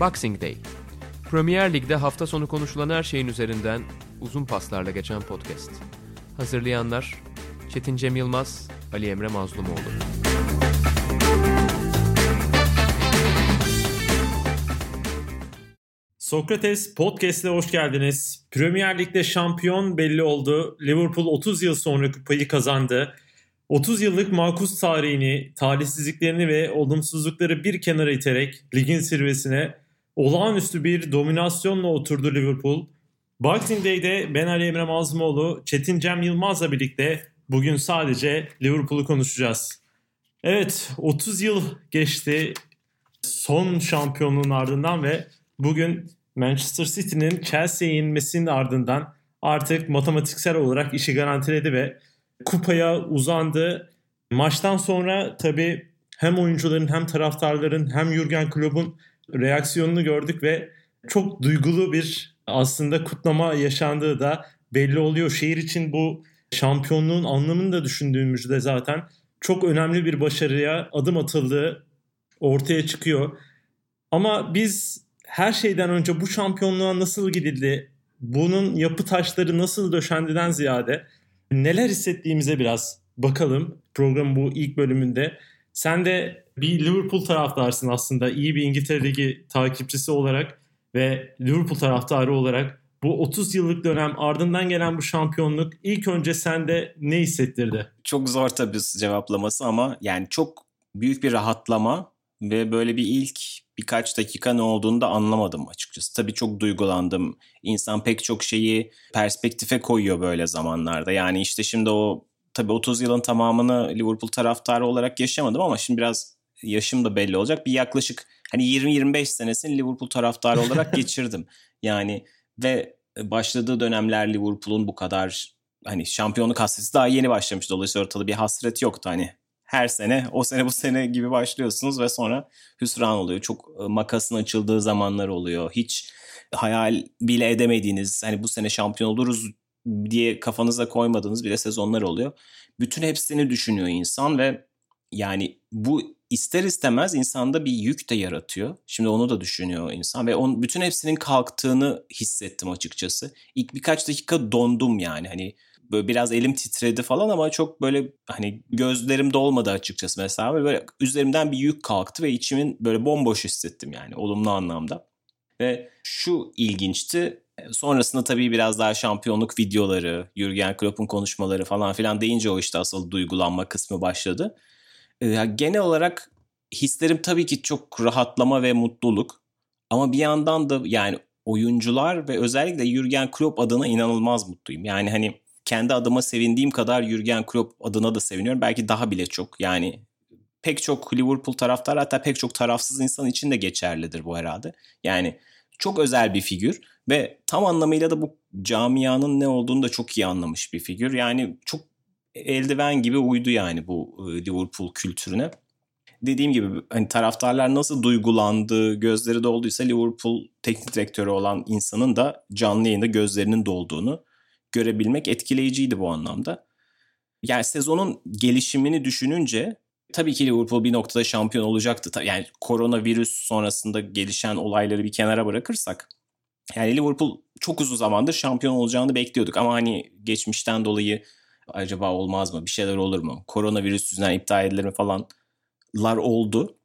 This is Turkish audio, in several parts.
Boxing Day. Premier Lig'de hafta sonu konuşulan her şeyin üzerinden uzun paslarla geçen podcast. Hazırlayanlar Çetin Cem Yılmaz, Ali Emre Mazlumoğlu. Sokrates Podcast'e hoş geldiniz. Premier Lig'de şampiyon belli oldu. Liverpool 30 yıl sonra kupayı kazandı. 30 yıllık makus tarihini, talihsizliklerini ve olumsuzlukları bir kenara iterek ligin zirvesine olağanüstü bir dominasyonla oturdu Liverpool. Boxing Day'de ben Ali Emre Mazlumoğlu, Çetin Cem Yılmaz'la birlikte bugün sadece Liverpool'u konuşacağız. Evet 30 yıl geçti son şampiyonluğun ardından ve bugün Manchester City'nin Chelsea'ye inmesinin ardından artık matematiksel olarak işi garantiledi ve kupaya uzandı. Maçtan sonra tabii hem oyuncuların hem taraftarların hem Jurgen Klopp'un reaksiyonunu gördük ve çok duygulu bir aslında kutlama yaşandığı da belli oluyor. Şehir için bu şampiyonluğun anlamını da düşündüğümüzde zaten çok önemli bir başarıya adım atıldığı ortaya çıkıyor. Ama biz her şeyden önce bu şampiyonluğa nasıl gidildi, bunun yapı taşları nasıl döşendiden ziyade neler hissettiğimize biraz bakalım programın bu ilk bölümünde. Sen de bir Liverpool taraftarsın aslında iyi bir İngiltere Ligi takipçisi olarak ve Liverpool taraftarı olarak bu 30 yıllık dönem ardından gelen bu şampiyonluk ilk önce sende ne hissettirdi? Çok zor tabii cevaplaması ama yani çok büyük bir rahatlama ve böyle bir ilk birkaç dakika ne olduğunu da anlamadım açıkçası. Tabii çok duygulandım. İnsan pek çok şeyi perspektife koyuyor böyle zamanlarda. Yani işte şimdi o tabii 30 yılın tamamını Liverpool taraftarı olarak yaşamadım ama şimdi biraz yaşım da belli olacak. Bir yaklaşık hani 20-25 senesini Liverpool taraftarı olarak geçirdim. Yani ve başladığı dönemler Liverpool'un bu kadar hani şampiyonluk hasreti daha yeni başlamış. Dolayısıyla ortada bir hasret yoktu hani her sene o sene bu sene gibi başlıyorsunuz ve sonra hüsran oluyor. Çok e, makasın açıldığı zamanlar oluyor. Hiç hayal bile edemediğiniz hani bu sene şampiyon oluruz diye kafanıza koymadığınız bile sezonlar oluyor. Bütün hepsini düşünüyor insan ve yani bu ister istemez insanda bir yük de yaratıyor. Şimdi onu da düşünüyor insan ve on, bütün hepsinin kalktığını hissettim açıkçası. İlk birkaç dakika dondum yani hani böyle biraz elim titredi falan ama çok böyle hani gözlerim dolmadı açıkçası mesela. Böyle üzerimden bir yük kalktı ve içimin böyle bomboş hissettim yani olumlu anlamda. Ve şu ilginçti. Sonrasında tabii biraz daha şampiyonluk videoları, Jurgen Klopp'un konuşmaları falan filan deyince o işte asıl duygulanma kısmı başladı. Ee, genel olarak hislerim tabii ki çok rahatlama ve mutluluk. Ama bir yandan da yani oyuncular ve özellikle Jurgen Klopp adına inanılmaz mutluyum. Yani hani kendi adıma sevindiğim kadar Jurgen Klopp adına da seviniyorum. Belki daha bile çok. Yani pek çok Liverpool taraftar hatta pek çok tarafsız insan için de geçerlidir bu herhalde. Yani çok özel bir figür ve tam anlamıyla da bu camianın ne olduğunu da çok iyi anlamış bir figür. Yani çok eldiven gibi uydu yani bu e, Liverpool kültürüne. Dediğim gibi hani taraftarlar nasıl duygulandı, gözleri dolduysa Liverpool teknik direktörü olan insanın da canlı yayında gözlerinin dolduğunu görebilmek etkileyiciydi bu anlamda. Yani sezonun gelişimini düşününce tabii ki Liverpool bir noktada şampiyon olacaktı. Yani koronavirüs sonrasında gelişen olayları bir kenara bırakırsak yani Liverpool çok uzun zamandır şampiyon olacağını bekliyorduk ama hani geçmişten dolayı acaba olmaz mı? Bir şeyler olur mu? Koronavirüs yüzünden iptal edilir mi falanlar oldu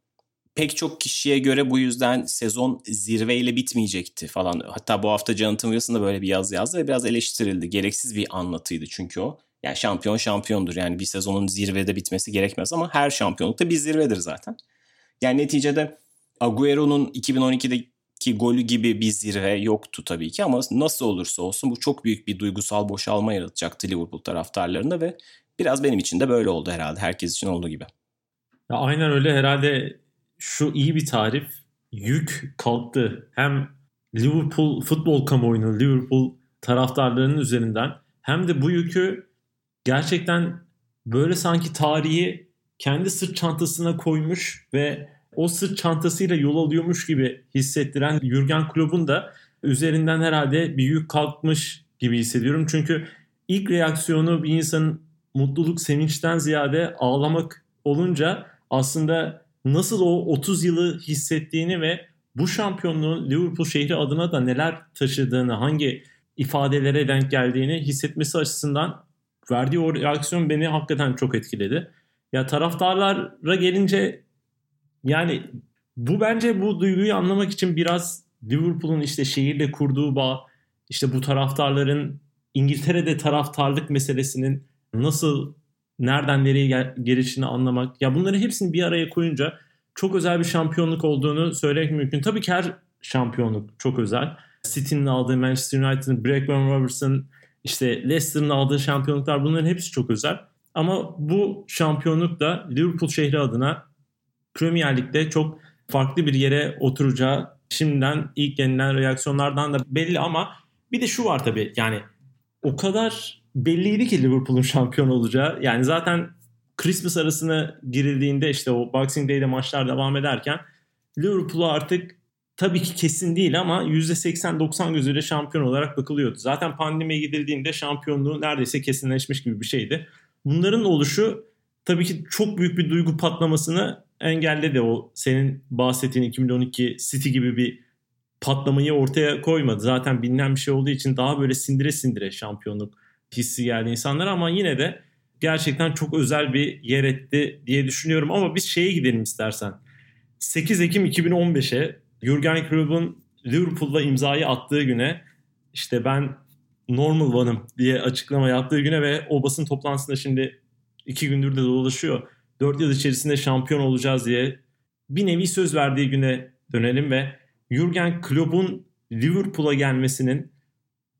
pek çok kişiye göre bu yüzden sezon zirveyle bitmeyecekti falan. Hatta bu hafta Jonathan Wilson böyle bir yaz yazdı ve biraz eleştirildi. Gereksiz bir anlatıydı çünkü o. Yani şampiyon şampiyondur. Yani bir sezonun zirvede bitmesi gerekmez ama her şampiyonlukta bir zirvedir zaten. Yani neticede Agüero'nun 2012'deki golü gibi bir zirve yoktu tabii ki ama nasıl olursa olsun bu çok büyük bir duygusal boşalma yaratacaktı Liverpool taraftarlarında ve biraz benim için de böyle oldu herhalde. Herkes için olduğu gibi. Ya aynen öyle herhalde şu iyi bir tarif. Yük kalktı. Hem Liverpool futbol kamuoyunun, Liverpool taraftarlarının üzerinden hem de bu yükü gerçekten böyle sanki tarihi kendi sırt çantasına koymuş ve o sırt çantasıyla yol alıyormuş gibi hissettiren Jurgen Klopp'un da üzerinden herhalde bir yük kalkmış gibi hissediyorum. Çünkü ilk reaksiyonu bir insanın mutluluk, sevinçten ziyade ağlamak olunca aslında nasıl o 30 yılı hissettiğini ve bu şampiyonluğun Liverpool şehri adına da neler taşıdığını, hangi ifadelere denk geldiğini hissetmesi açısından verdiği o reaksiyon beni hakikaten çok etkiledi. Ya taraftarlara gelince yani bu bence bu duyguyu anlamak için biraz Liverpool'un işte şehirle kurduğu bağ, işte bu taraftarların İngiltere'de taraftarlık meselesinin nasıl nereden nereye gel- gelişini anlamak. Ya bunları hepsini bir araya koyunca çok özel bir şampiyonluk olduğunu söylemek mümkün. Tabii ki her şampiyonluk çok özel. City'nin aldığı, Manchester United'ın, Blackburn Rovers'ın, işte Leicester'ın aldığı şampiyonluklar bunların hepsi çok özel. Ama bu şampiyonluk da Liverpool şehri adına Premier Lig'de çok farklı bir yere oturacağı şimdiden ilk yenilen reaksiyonlardan da belli ama bir de şu var tabii yani o kadar belliydi ki Liverpool'un şampiyon olacağı. Yani zaten Christmas arasına girildiğinde işte o Boxing Day'de maçlar devam ederken Liverpool'a artık tabii ki kesin değil ama %80-90 gözüyle şampiyon olarak bakılıyordu. Zaten pandemiye gidildiğinde şampiyonluğu neredeyse kesinleşmiş gibi bir şeydi. Bunların oluşu tabii ki çok büyük bir duygu patlamasını engelledi. O senin bahsettiğin 2012 City gibi bir patlamayı ortaya koymadı. Zaten bilinen bir şey olduğu için daha böyle sindire sindire şampiyonluk hissi geldi insanlara ama yine de gerçekten çok özel bir yer etti diye düşünüyorum. Ama biz şeye gidelim istersen. 8 Ekim 2015'e Jurgen Klopp'un Liverpool'da imzayı attığı güne işte ben normal one'ım diye açıklama yaptığı güne ve o basın toplantısında şimdi iki gündür de dolaşıyor. 4 yıl içerisinde şampiyon olacağız diye bir nevi söz verdiği güne dönelim ve Jurgen Klopp'un Liverpool'a gelmesinin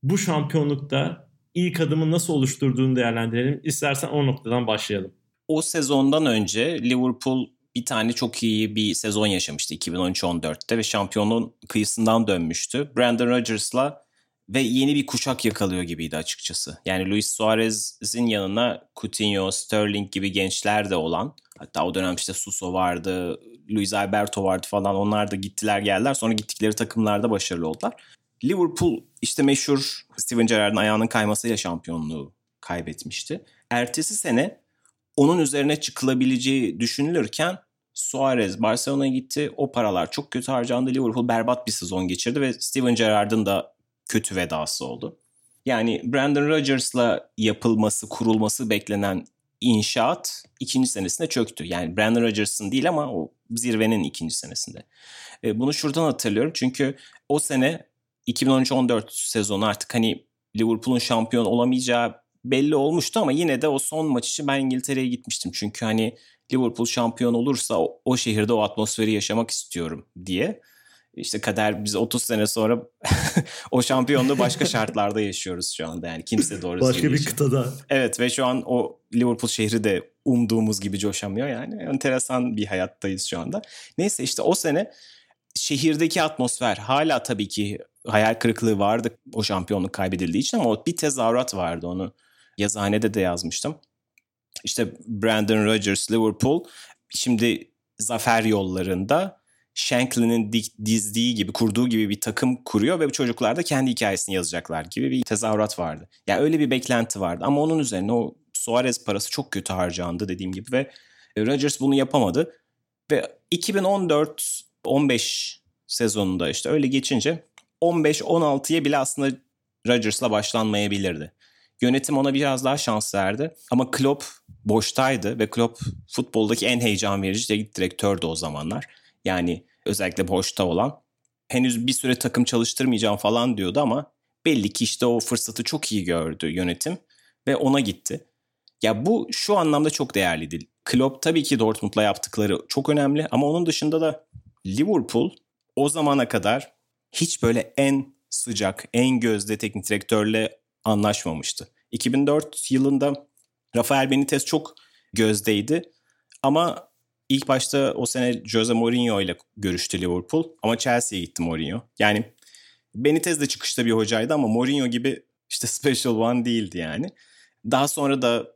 bu şampiyonlukta ilk adımı nasıl oluşturduğunu değerlendirelim. İstersen o noktadan başlayalım. O sezondan önce Liverpool bir tane çok iyi bir sezon yaşamıştı 2013-14'te ve şampiyonluğun kıyısından dönmüştü. Brandon Rodgers'la ve yeni bir kuşak yakalıyor gibiydi açıkçası. Yani Luis Suarez'in yanına Coutinho, Sterling gibi gençler de olan hatta o dönem işte Suso vardı, Luis Alberto vardı falan onlar da gittiler geldiler. Sonra gittikleri takımlarda başarılı oldular. Liverpool işte meşhur Steven Gerrard'ın ayağının kaymasıyla şampiyonluğu kaybetmişti. Ertesi sene onun üzerine çıkılabileceği düşünülürken Suarez Barcelona'ya gitti. O paralar çok kötü harcandı. Liverpool berbat bir sezon geçirdi ve Steven Gerrard'ın da kötü vedası oldu. Yani Brandon Rodgers'la yapılması, kurulması beklenen inşaat ikinci senesinde çöktü. Yani Brandon Rodgers'ın değil ama o zirvenin ikinci senesinde. E, bunu şuradan hatırlıyorum çünkü o sene 2013-14 sezonu artık hani Liverpool'un şampiyon olamayacağı belli olmuştu ama yine de o son maç için ben İngiltere'ye gitmiştim. Çünkü hani Liverpool şampiyon olursa o, o şehirde o atmosferi yaşamak istiyorum diye. İşte kader biz 30 sene sonra o şampiyonluğu başka şartlarda yaşıyoruz şu anda. Yani kimse doğru Başka bir kıtada. Evet ve şu an o Liverpool şehri de umduğumuz gibi coşamıyor yani. Enteresan bir hayattayız şu anda. Neyse işte o sene şehirdeki atmosfer hala tabii ki hayal kırıklığı vardı o şampiyonluk kaybedildiği için ama bir tezahürat vardı onu yazıhanede de yazmıştım. İşte Brandon Rodgers Liverpool şimdi zafer yollarında Shankly'nin dizdiği gibi kurduğu gibi bir takım kuruyor ve bu çocuklar da kendi hikayesini yazacaklar gibi bir tezahürat vardı. Yani öyle bir beklenti vardı ama onun üzerine o Suarez parası çok kötü harcandı dediğim gibi ve Rodgers bunu yapamadı. Ve 2014-15 sezonunda işte öyle geçince 15-16'ya bile aslında Rodgers'la başlanmayabilirdi. Yönetim ona biraz daha şans verdi. Ama Klopp boştaydı ve Klopp futboldaki en heyecan verici direktördü o zamanlar. Yani özellikle boşta olan. Henüz bir süre takım çalıştırmayacağım falan diyordu ama belli ki işte o fırsatı çok iyi gördü yönetim ve ona gitti. Ya bu şu anlamda çok değerliydi. Klopp tabii ki Dortmund'la yaptıkları çok önemli ama onun dışında da Liverpool o zamana kadar hiç böyle en sıcak, en gözde teknik direktörle anlaşmamıştı. 2004 yılında Rafael Benitez çok gözdeydi ama ilk başta o sene Jose Mourinho ile görüştü Liverpool ama Chelsea'ye gitti Mourinho. Yani Benitez de çıkışta bir hocaydı ama Mourinho gibi işte special one değildi yani. Daha sonra da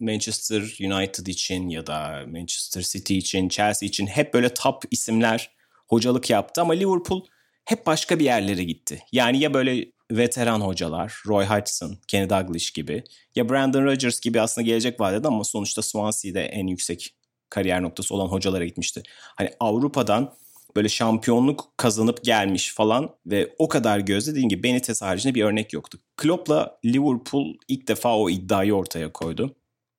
Manchester United için ya da Manchester City için, Chelsea için hep böyle top isimler hocalık yaptı ama Liverpool hep başka bir yerlere gitti. Yani ya böyle veteran hocalar, Roy Hodgson, Kenny Dalglish gibi ya Brandon Rodgers gibi aslında gelecek vadede ama sonuçta Swansea'de en yüksek kariyer noktası olan hocalara gitmişti. Hani Avrupa'dan böyle şampiyonluk kazanıp gelmiş falan ve o kadar gözde dediğim gibi Benitez haricinde bir örnek yoktu. Klopp'la Liverpool ilk defa o iddiayı ortaya koydu.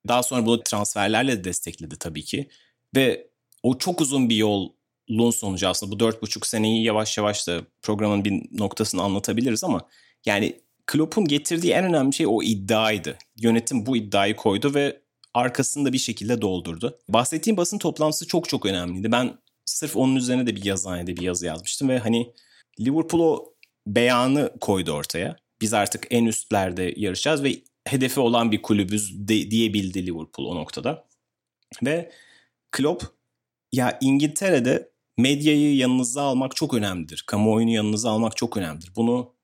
Daha sonra bunu transferlerle de destekledi tabii ki. Ve o çok uzun bir yolun sonucu aslında bu dört buçuk seneyi yavaş yavaş da programın bir noktasını anlatabiliriz ama yani Klopp'un getirdiği en önemli şey o iddiaydı. Yönetim bu iddiayı koydu ve arkasında bir şekilde doldurdu. Bahsettiğim basın toplantısı çok çok önemliydi. Ben sırf onun üzerine de bir yazıhanede bir yazı yazmıştım ve hani Liverpool o beyanı koydu ortaya. Biz artık en üstlerde yarışacağız ve hedefi olan bir kulübüz de, diyebildi Liverpool o noktada. Ve Klopp ya İngiltere'de medyayı yanınıza almak çok önemlidir. Kamuoyunu yanınıza almak çok önemlidir. Bunu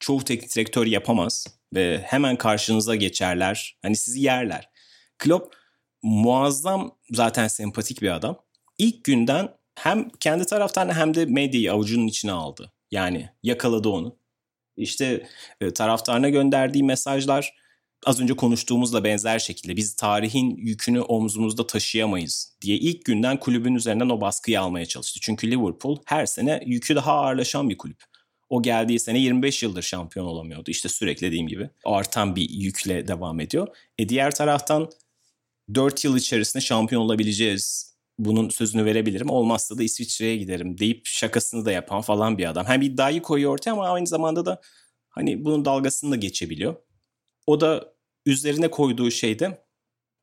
çoğu teknik direktör yapamaz ve hemen karşınıza geçerler. Hani sizi yerler. Klopp muazzam zaten sempatik bir adam. İlk günden hem kendi taraftarını hem de medyayı avucunun içine aldı. Yani yakaladı onu. İşte e, taraftarına gönderdiği mesajlar az önce konuştuğumuzla benzer şekilde biz tarihin yükünü omzumuzda taşıyamayız diye ilk günden kulübün üzerinden o baskıyı almaya çalıştı. Çünkü Liverpool her sene yükü daha ağırlaşan bir kulüp. O geldiği sene 25 yıldır şampiyon olamıyordu. İşte sürekli dediğim gibi artan bir yükle devam ediyor. E diğer taraftan 4 yıl içerisinde şampiyon olabileceğiz. Bunun sözünü verebilirim. Olmazsa da İsviçre'ye giderim deyip şakasını da yapan falan bir adam. Hem iddiayı koyuyor ortaya ama aynı zamanda da hani bunun dalgasını da geçebiliyor. O da üzerine koyduğu şey de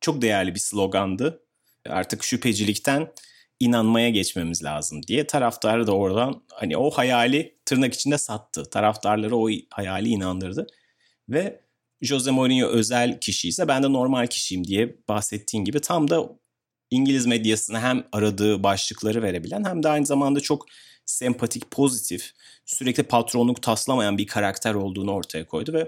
çok değerli bir slogandı. Artık şüphecilikten inanmaya geçmemiz lazım diye taraftarı da oradan hani o hayali tırnak içinde sattı. Taraftarları o hayali inandırdı. Ve Jose Mourinho özel kişi ise ben de normal kişiyim diye bahsettiğin gibi tam da İngiliz medyasına hem aradığı başlıkları verebilen hem de aynı zamanda çok sempatik, pozitif, sürekli patronluk taslamayan bir karakter olduğunu ortaya koydu ve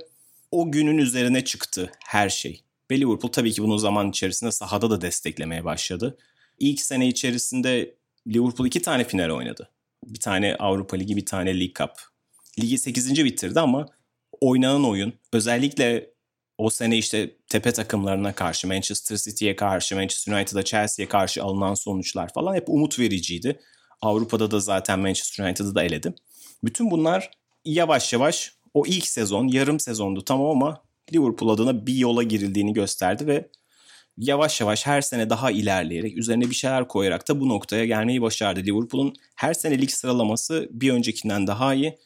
o günün üzerine çıktı her şey. Ve Liverpool tabii ki bunu zaman içerisinde sahada da desteklemeye başladı. İlk sene içerisinde Liverpool iki tane final oynadı. Bir tane Avrupa Ligi, bir tane League Cup. Ligi 8. bitirdi ama oynanan oyun özellikle o sene işte tepe takımlarına karşı Manchester City'ye karşı, Manchester United'a, Chelsea'ye karşı alınan sonuçlar falan hep umut vericiydi. Avrupa'da da zaten Manchester United'ı da eledi. Bütün bunlar yavaş yavaş o ilk sezon yarım sezondu tamam ama Liverpool adına bir yola girildiğini gösterdi ve yavaş yavaş her sene daha ilerleyerek üzerine bir şeyler koyarak da bu noktaya gelmeyi başardı. Liverpool'un her sene lig sıralaması bir öncekinden daha iyi.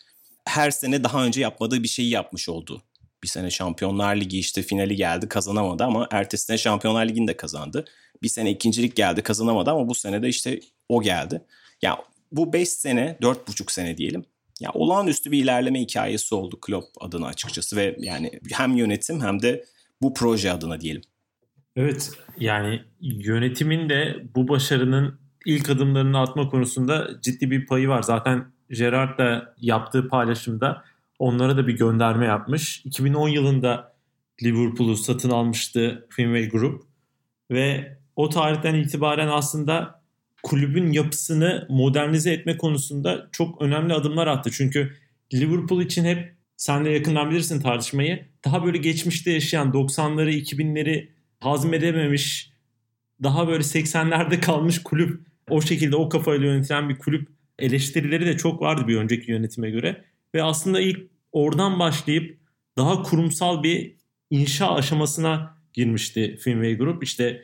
Her sene daha önce yapmadığı bir şeyi yapmış oldu. Bir sene Şampiyonlar Ligi işte finali geldi kazanamadı ama ertesi sene Şampiyonlar Ligi'ni de kazandı. Bir sene ikincilik geldi kazanamadı ama bu sene de işte o geldi. Ya bu 5 sene 4,5 sene diyelim ya olağanüstü bir ilerleme hikayesi oldu Klopp adına açıkçası ve yani hem yönetim hem de bu proje adına diyelim. Evet yani yönetimin de bu başarının ilk adımlarını atma konusunda ciddi bir payı var. Zaten Gerard da yaptığı paylaşımda onlara da bir gönderme yapmış. 2010 yılında Liverpool'u satın almıştı Fenway Group ve o tarihten itibaren aslında kulübün yapısını modernize etme konusunda çok önemli adımlar attı. Çünkü Liverpool için hep sen de yakından bilirsin tartışmayı. Daha böyle geçmişte yaşayan 90'ları 2000'leri hazmedememiş daha böyle 80'lerde kalmış kulüp o şekilde o kafayla yönetilen bir kulüp eleştirileri de çok vardı bir önceki yönetime göre. Ve aslında ilk oradan başlayıp daha kurumsal bir inşa aşamasına girmişti Fenway Group. İşte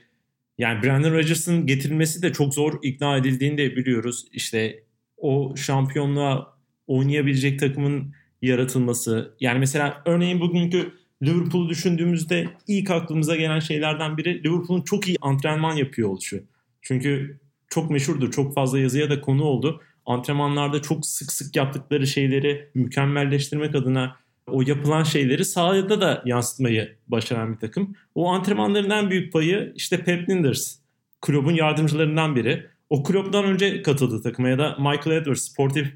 yani Brandon Rodgers'ın getirilmesi de çok zor ikna edildiğini de biliyoruz. İşte o şampiyonluğa oynayabilecek takımın yaratılması. Yani mesela örneğin bugünkü Liverpool'u düşündüğümüzde ilk aklımıza gelen şeylerden biri Liverpool'un çok iyi antrenman yapıyor oluşu. Çünkü çok meşhurdur. Çok fazla yazıya da konu oldu. Antrenmanlarda çok sık sık yaptıkları şeyleri mükemmelleştirmek adına o yapılan şeyleri sahada da yansıtmayı başaran bir takım. O antrenmanların en büyük payı işte Pep Linders. Kulübün yardımcılarından biri. O kulüpten önce katıldı takıma ya da Michael Edwards sportif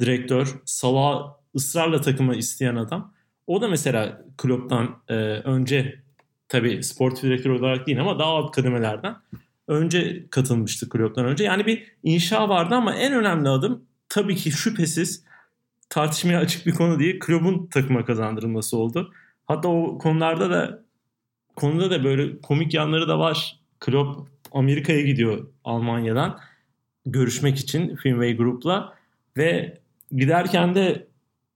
direktör. Salah ısrarla takıma isteyen adam. O da mesela Klopp'tan e, önce tabii sportif direktör olarak değil ama daha alt kademelerden önce katılmıştı Klopp'tan önce. Yani bir inşa vardı ama en önemli adım tabii ki şüphesiz tartışmaya açık bir konu değil. Klopp'un takıma kazandırılması oldu. Hatta o konularda da konuda da böyle komik yanları da var. Klopp Amerika'ya gidiyor Almanya'dan. görüşmek için Finway Group'la ve giderken de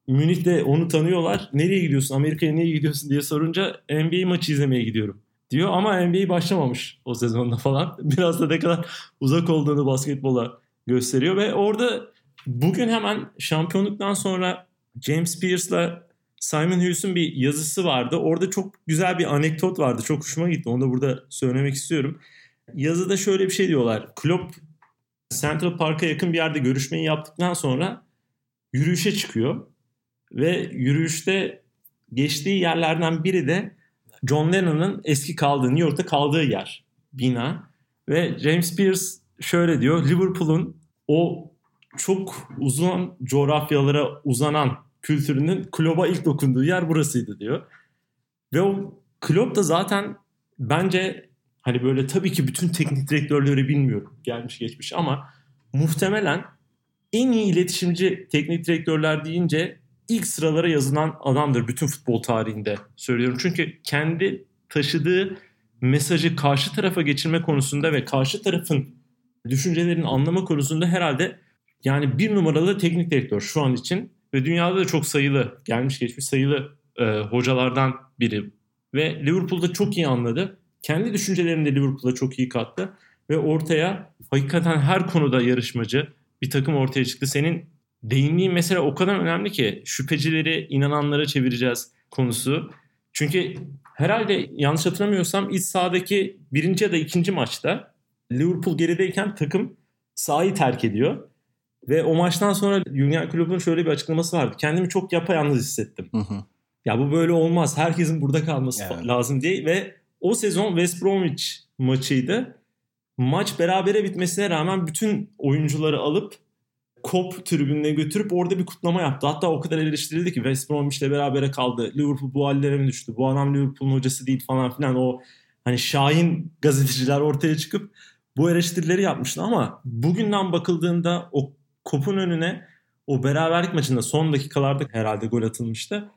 Münih'te onu tanıyorlar. Nereye gidiyorsun? Amerika'ya niye gidiyorsun diye sorunca NBA maçı izlemeye gidiyorum diyor ama NBA başlamamış o sezonda falan. Biraz da ne kadar uzak olduğunu basketbola gösteriyor ve orada bugün hemen şampiyonluktan sonra James Pierce'la Simon Hughes'un bir yazısı vardı. Orada çok güzel bir anekdot vardı. Çok hoşuma gitti. Onu da burada söylemek istiyorum. Yazıda şöyle bir şey diyorlar. Klopp Central Park'a yakın bir yerde görüşmeyi yaptıktan sonra yürüyüşe çıkıyor. Ve yürüyüşte geçtiği yerlerden biri de John Lennon'ın eski kaldığı, New York'ta kaldığı yer, bina. Ve James Pierce şöyle diyor, Liverpool'un o çok uzun coğrafyalara uzanan kültürünün Klopp'a ilk dokunduğu yer burasıydı diyor. Ve o Klopp da zaten bence hani böyle tabii ki bütün teknik direktörleri bilmiyorum gelmiş geçmiş ama muhtemelen en iyi iletişimci teknik direktörler deyince ilk sıralara yazılan adamdır bütün futbol tarihinde söylüyorum. Çünkü kendi taşıdığı mesajı karşı tarafa geçirme konusunda ve karşı tarafın düşüncelerini anlama konusunda herhalde yani bir numaralı teknik direktör şu an için ve dünyada da çok sayılı gelmiş geçmiş sayılı e, hocalardan biri ve Liverpool'da çok iyi anladı. Kendi düşüncelerini de Liverpool'a çok iyi kattı ve ortaya hakikaten her konuda yarışmacı bir takım ortaya çıktı. Senin değindiğin mesele o kadar önemli ki şüphecileri inananlara çevireceğiz konusu. Çünkü herhalde yanlış hatırlamıyorsam iç sahadaki birinci ya da ikinci maçta Liverpool gerideyken takım sahayı terk ediyor. Ve o maçtan sonra Jürgen Klopp'un şöyle bir açıklaması vardı. Kendimi çok yapayalnız hissettim. Hı hı. Ya bu böyle olmaz. Herkesin burada kalması yani. lazım diye. Ve o sezon West Bromwich maçıydı. Maç berabere bitmesine rağmen bütün oyuncuları alıp Kop tribününe götürüp orada bir kutlama yaptı. Hatta o kadar eleştirildi ki West Bromwich'le berabere kaldı. Liverpool bu hallere mi düştü? Bu adam Liverpool'un hocası değil falan filan. O hani şahin gazeteciler ortaya çıkıp bu eleştirileri yapmıştı ama bugünden bakıldığında o Kop'un önüne o beraberlik maçında son dakikalarda herhalde gol atılmıştı.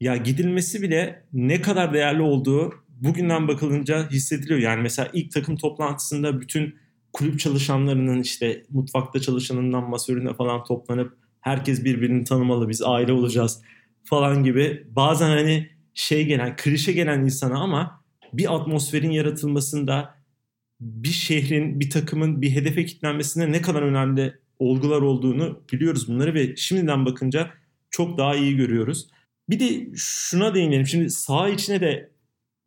Ya gidilmesi bile ne kadar değerli olduğu bugünden bakılınca hissediliyor. Yani mesela ilk takım toplantısında bütün kulüp çalışanlarının işte mutfakta çalışanından masörüne falan toplanıp herkes birbirini tanımalı biz aile olacağız falan gibi bazen hani şey gelen klişe gelen insana ama bir atmosferin yaratılmasında bir şehrin bir takımın bir hedefe kilitlenmesinde ne kadar önemli olgular olduğunu biliyoruz bunları ve şimdiden bakınca çok daha iyi görüyoruz. Bir de şuna değinelim. Şimdi sağ içine de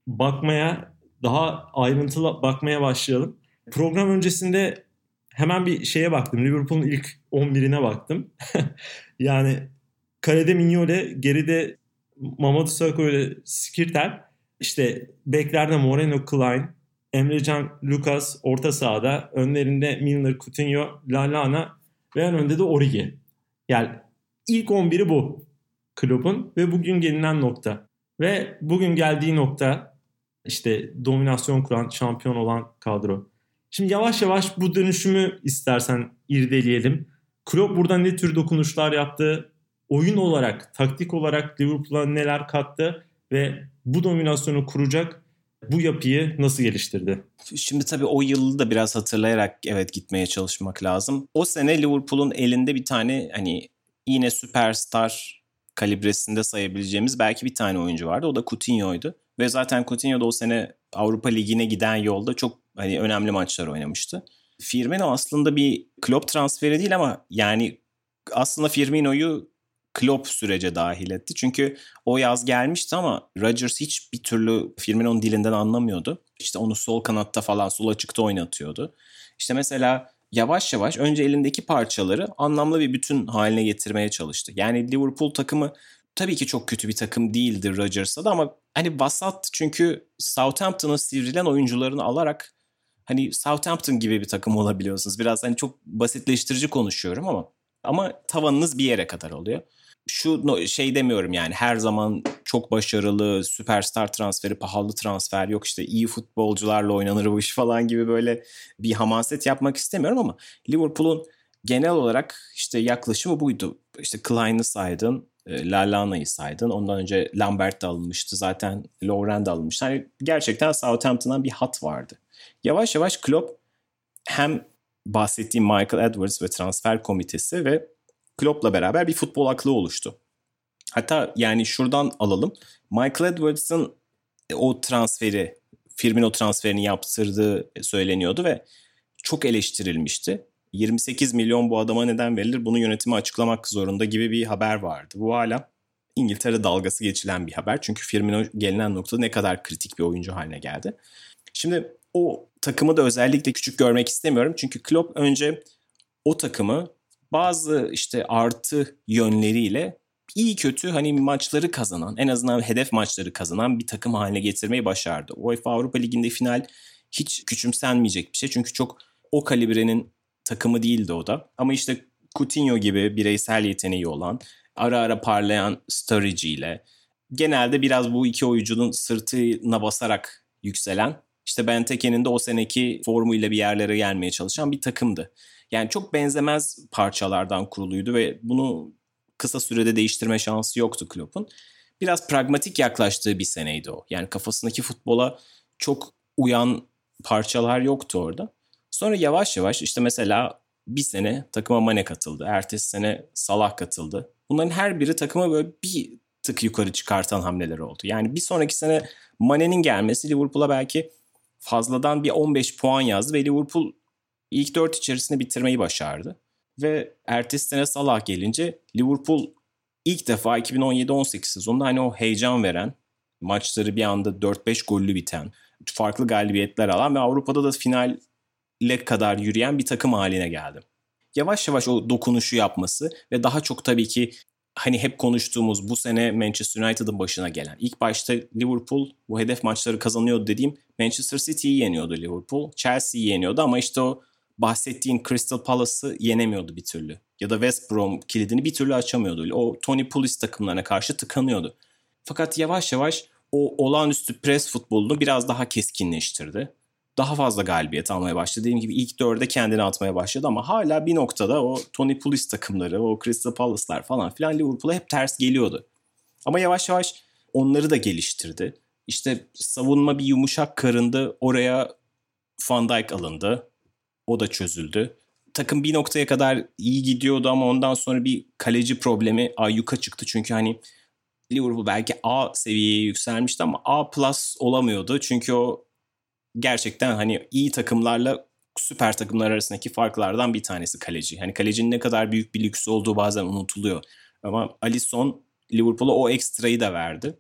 bakmaya daha ayrıntılı bakmaya başlayalım. Program öncesinde hemen bir şeye baktım. Liverpool'un ilk 11'ine baktım. yani kalede Mignole, geride Mamadou Sakho ile Skirtel. İşte beklerde Moreno, Klein, Emrecan, Lucas orta sahada. Önlerinde Milner, Coutinho, Lallana ve en önde de Origi. Yani ilk 11'i bu kulübün ve bugün gelinen nokta. Ve bugün geldiği nokta işte dominasyon kuran, şampiyon olan kadro. Şimdi yavaş yavaş bu dönüşümü istersen irdeleyelim. Klopp burada ne tür dokunuşlar yaptı? Oyun olarak, taktik olarak Liverpool'a neler kattı ve bu dominasyonu kuracak bu yapıyı nasıl geliştirdi? Şimdi tabii o yılı da biraz hatırlayarak evet gitmeye çalışmak lazım. O sene Liverpool'un elinde bir tane hani yine süperstar kalibresinde sayabileceğimiz belki bir tane oyuncu vardı. O da Coutinho'ydu. Ve zaten Coutinho da o sene Avrupa Ligi'ne giden yolda çok hani önemli maçlar oynamıştı. Firmino aslında bir Klopp transferi değil ama yani aslında Firmino'yu Klopp sürece dahil etti. Çünkü o yaz gelmişti ama Rodgers hiç bir türlü Firmino'nun dilinden anlamıyordu. İşte onu sol kanatta falan sol açıkta oynatıyordu. İşte mesela yavaş yavaş önce elindeki parçaları anlamlı bir bütün haline getirmeye çalıştı. Yani Liverpool takımı tabii ki çok kötü bir takım değildir Rodgers'a da ama hani vasat çünkü Southampton'ın sivrilen oyuncularını alarak hani Southampton gibi bir takım olabiliyorsunuz. Biraz hani çok basitleştirici konuşuyorum ama ama tavanınız bir yere kadar oluyor. Şu şey demiyorum yani her zaman çok başarılı, süperstar transferi, pahalı transfer yok işte iyi futbolcularla oynanır bu iş falan gibi böyle bir hamaset yapmak istemiyorum ama Liverpool'un genel olarak işte yaklaşımı buydu. İşte Klein'ı saydın, e, Lallana'yı saydın. Ondan önce Lambert de alınmıştı. Zaten Lovren de alınmıştı. Hani gerçekten Southampton'dan bir hat vardı. Yavaş yavaş Klopp hem bahsettiğim Michael Edwards ve transfer komitesi ve Klopp'la beraber bir futbol aklı oluştu. Hatta yani şuradan alalım. Michael Edwards'ın o transferi, Firmino transferini yaptırdığı söyleniyordu ve çok eleştirilmişti. 28 milyon bu adama neden verilir bunu yönetime açıklamak zorunda gibi bir haber vardı. Bu hala İngiltere dalgası geçilen bir haber. Çünkü Firmino gelinen noktada ne kadar kritik bir oyuncu haline geldi. Şimdi o takımı da özellikle küçük görmek istemiyorum. Çünkü Klopp önce o takımı bazı işte artı yönleriyle iyi kötü hani maçları kazanan, en azından hedef maçları kazanan bir takım haline getirmeyi başardı. UEFA Avrupa Ligi'nde final hiç küçümsenmeyecek bir şey. Çünkü çok o kalibrenin takımı değildi o da. Ama işte Coutinho gibi bireysel yeteneği olan, ara ara parlayan Sturridge ile genelde biraz bu iki oyuncunun sırtına basarak yükselen işte Benteke'nin de o seneki formuyla bir yerlere gelmeye çalışan bir takımdı. Yani çok benzemez parçalardan kuruluydu ve bunu kısa sürede değiştirme şansı yoktu Klopp'un. Biraz pragmatik yaklaştığı bir seneydi o. Yani kafasındaki futbola çok uyan parçalar yoktu orada. Sonra yavaş yavaş işte mesela bir sene takıma Mane katıldı. Ertesi sene Salah katıldı. Bunların her biri takıma böyle bir tık yukarı çıkartan hamleler oldu. Yani bir sonraki sene Mane'nin gelmesi Liverpool'a belki fazladan bir 15 puan yazdı ve Liverpool ilk 4 içerisinde bitirmeyi başardı. Ve ertesi sene Salah gelince Liverpool ilk defa 2017-18 sezonunda hani o heyecan veren, maçları bir anda 4-5 gollü biten, farklı galibiyetler alan ve Avrupa'da da finale kadar yürüyen bir takım haline geldi. Yavaş yavaş o dokunuşu yapması ve daha çok tabii ki hani hep konuştuğumuz bu sene Manchester United'ın başına gelen. ilk başta Liverpool bu hedef maçları kazanıyordu dediğim Manchester City'yi yeniyordu Liverpool. Chelsea'yi yeniyordu ama işte o bahsettiğin Crystal Palace'ı yenemiyordu bir türlü. Ya da West Brom kilidini bir türlü açamıyordu. O Tony Pulis takımlarına karşı tıkanıyordu. Fakat yavaş yavaş o olağanüstü pres futbolunu biraz daha keskinleştirdi. Daha fazla galibiyet almaya başladı. Dediğim gibi ilk dörde kendini atmaya başladı ama hala bir noktada o Tony Pulis takımları, o Crystal Palace'lar falan filan Liverpool'a hep ters geliyordu. Ama yavaş yavaş onları da geliştirdi. İşte savunma bir yumuşak karındı. Oraya Van Dijk alındı. O da çözüldü. Takım bir noktaya kadar iyi gidiyordu ama ondan sonra bir kaleci problemi ayyuka çıktı. Çünkü hani Liverpool belki A seviyeye yükselmişti ama A plus olamıyordu. Çünkü o gerçekten hani iyi takımlarla süper takımlar arasındaki farklardan bir tanesi kaleci. Hani kalecinin ne kadar büyük bir lüks olduğu bazen unutuluyor. Ama Alisson Liverpool'a o ekstrayı da verdi.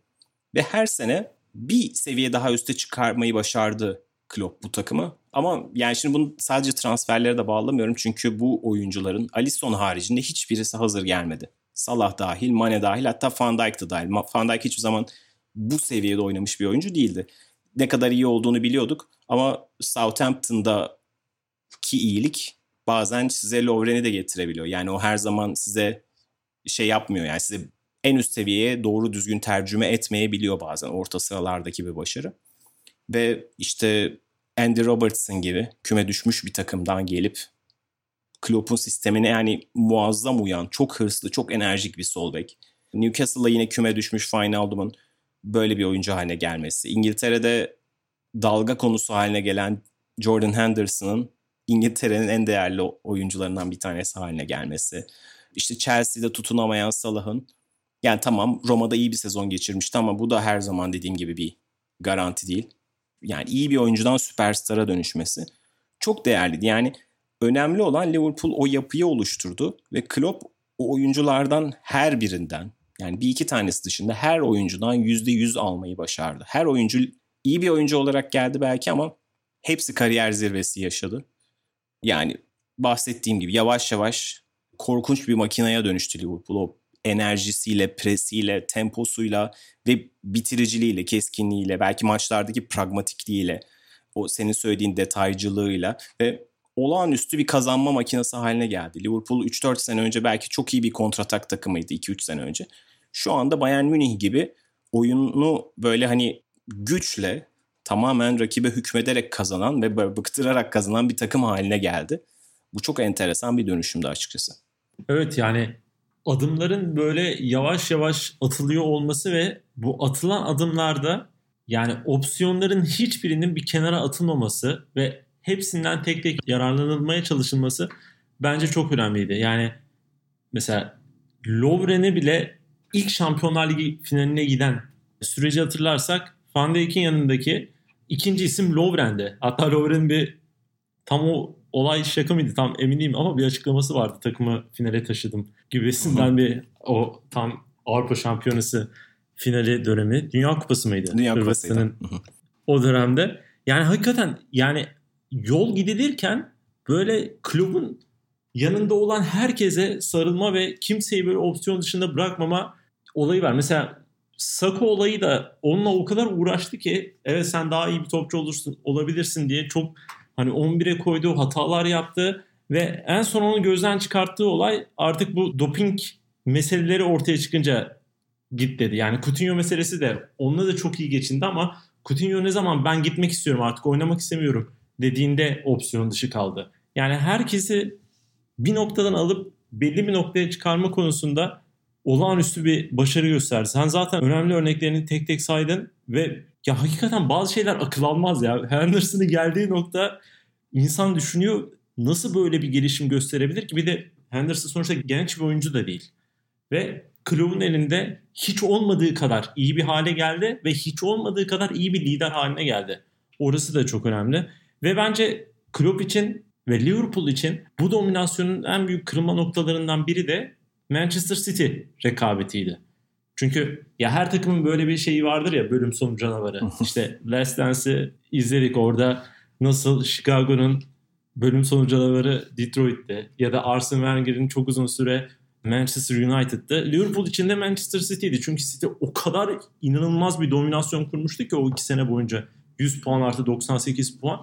Ve her sene bir seviye daha üste çıkarmayı başardı Klopp bu takımı. Ama yani şimdi bunu sadece transferlere de bağlamıyorum. Çünkü bu oyuncuların Alisson haricinde hiçbirisi hazır gelmedi. Salah dahil, Mane dahil hatta Van Dijk da dahil. Van Dijk hiçbir zaman bu seviyede oynamış bir oyuncu değildi. Ne kadar iyi olduğunu biliyorduk ama Southampton'daki iyilik bazen size Lovren'i de getirebiliyor. Yani o her zaman size şey yapmıyor yani size en üst seviyeye doğru düzgün tercüme etmeyebiliyor bazen orta sıralardaki bir başarı. Ve işte Andy Robertson gibi küme düşmüş bir takımdan gelip Klopp'un sistemine yani muazzam uyan, çok hırslı, çok enerjik bir sol bek. Newcastle'la yine küme düşmüş Wijnaldum'un böyle bir oyuncu haline gelmesi. İngiltere'de dalga konusu haline gelen Jordan Henderson'ın İngiltere'nin en değerli oyuncularından bir tanesi haline gelmesi. İşte Chelsea'de tutunamayan Salah'ın yani tamam Roma'da iyi bir sezon geçirmişti ama bu da her zaman dediğim gibi bir garanti değil yani iyi bir oyuncudan süperstara dönüşmesi çok değerliydi. Yani önemli olan Liverpool o yapıyı oluşturdu ve Klopp o oyunculardan her birinden yani bir iki tanesi dışında her oyuncudan yüzde yüz almayı başardı. Her oyuncu iyi bir oyuncu olarak geldi belki ama hepsi kariyer zirvesi yaşadı. Yani bahsettiğim gibi yavaş yavaş korkunç bir makineye dönüştü Liverpool. O enerjisiyle, presiyle, temposuyla ve bitiriciliğiyle, keskinliğiyle, belki maçlardaki pragmatikliğiyle, o senin söylediğin detaycılığıyla ve olağanüstü bir kazanma makinesi haline geldi. Liverpool 3-4 sene önce belki çok iyi bir kontratak takımıydı 2-3 sene önce. Şu anda Bayern Münih gibi oyunu böyle hani güçle tamamen rakibe hükmederek kazanan ve bıktırarak kazanan bir takım haline geldi. Bu çok enteresan bir dönüşümdü açıkçası. Evet yani adımların böyle yavaş yavaş atılıyor olması ve bu atılan adımlarda yani opsiyonların hiçbirinin bir kenara atılmaması ve hepsinden tek tek yararlanılmaya çalışılması bence çok önemliydi. Yani mesela Lovren'e bile ilk Şampiyonlar Ligi finaline giden süreci hatırlarsak Van Dijk'in yanındaki ikinci isim Lovren'de. Hatta Lovren'in bir tam o olay şaka mıydı tam emin değilim ama bir açıklaması vardı. Takımı finale taşıdım gibisinden bir o tam Avrupa Şampiyonası finali dönemi. Dünya Kupası mıydı? Dünya Kupası'ydı. O dönemde. Yani hakikaten yani yol gidilirken böyle klubun yanında olan herkese sarılma ve kimseyi böyle opsiyon dışında bırakmama olayı var. Mesela Sako olayı da onunla o kadar uğraştı ki evet sen daha iyi bir topçu olursun olabilirsin diye çok hani 11'e koyduğu hatalar yaptı ve en son onu gözden çıkarttığı olay artık bu doping meseleleri ortaya çıkınca git dedi. Yani Coutinho meselesi de onunla da çok iyi geçindi ama Coutinho ne zaman ben gitmek istiyorum artık oynamak istemiyorum dediğinde opsiyon dışı kaldı. Yani herkesi bir noktadan alıp belli bir noktaya çıkarma konusunda olağanüstü bir başarı gösterdi. Sen zaten önemli örneklerini tek tek saydın ve ya hakikaten bazı şeyler akıl almaz ya. Henderson'ın geldiği nokta insan düşünüyor nasıl böyle bir gelişim gösterebilir ki bir de Henderson sonuçta genç bir oyuncu da değil. Ve kulübün elinde hiç olmadığı kadar iyi bir hale geldi ve hiç olmadığı kadar iyi bir lider haline geldi. Orası da çok önemli. Ve bence Klopp için ve Liverpool için bu dominasyonun en büyük kırılma noktalarından biri de Manchester City rekabetiydi. Çünkü ya her takımın böyle bir şeyi vardır ya bölüm sonu canavarı. işte Last Dance'i izledik orada nasıl Chicago'nun bölüm sonu canavarı Detroit'te ya da Arsene Wenger'in çok uzun süre Manchester United'da. Liverpool için de Manchester City'ydi. Çünkü City o kadar inanılmaz bir dominasyon kurmuştu ki o iki sene boyunca. 100 puan artı 98 puan.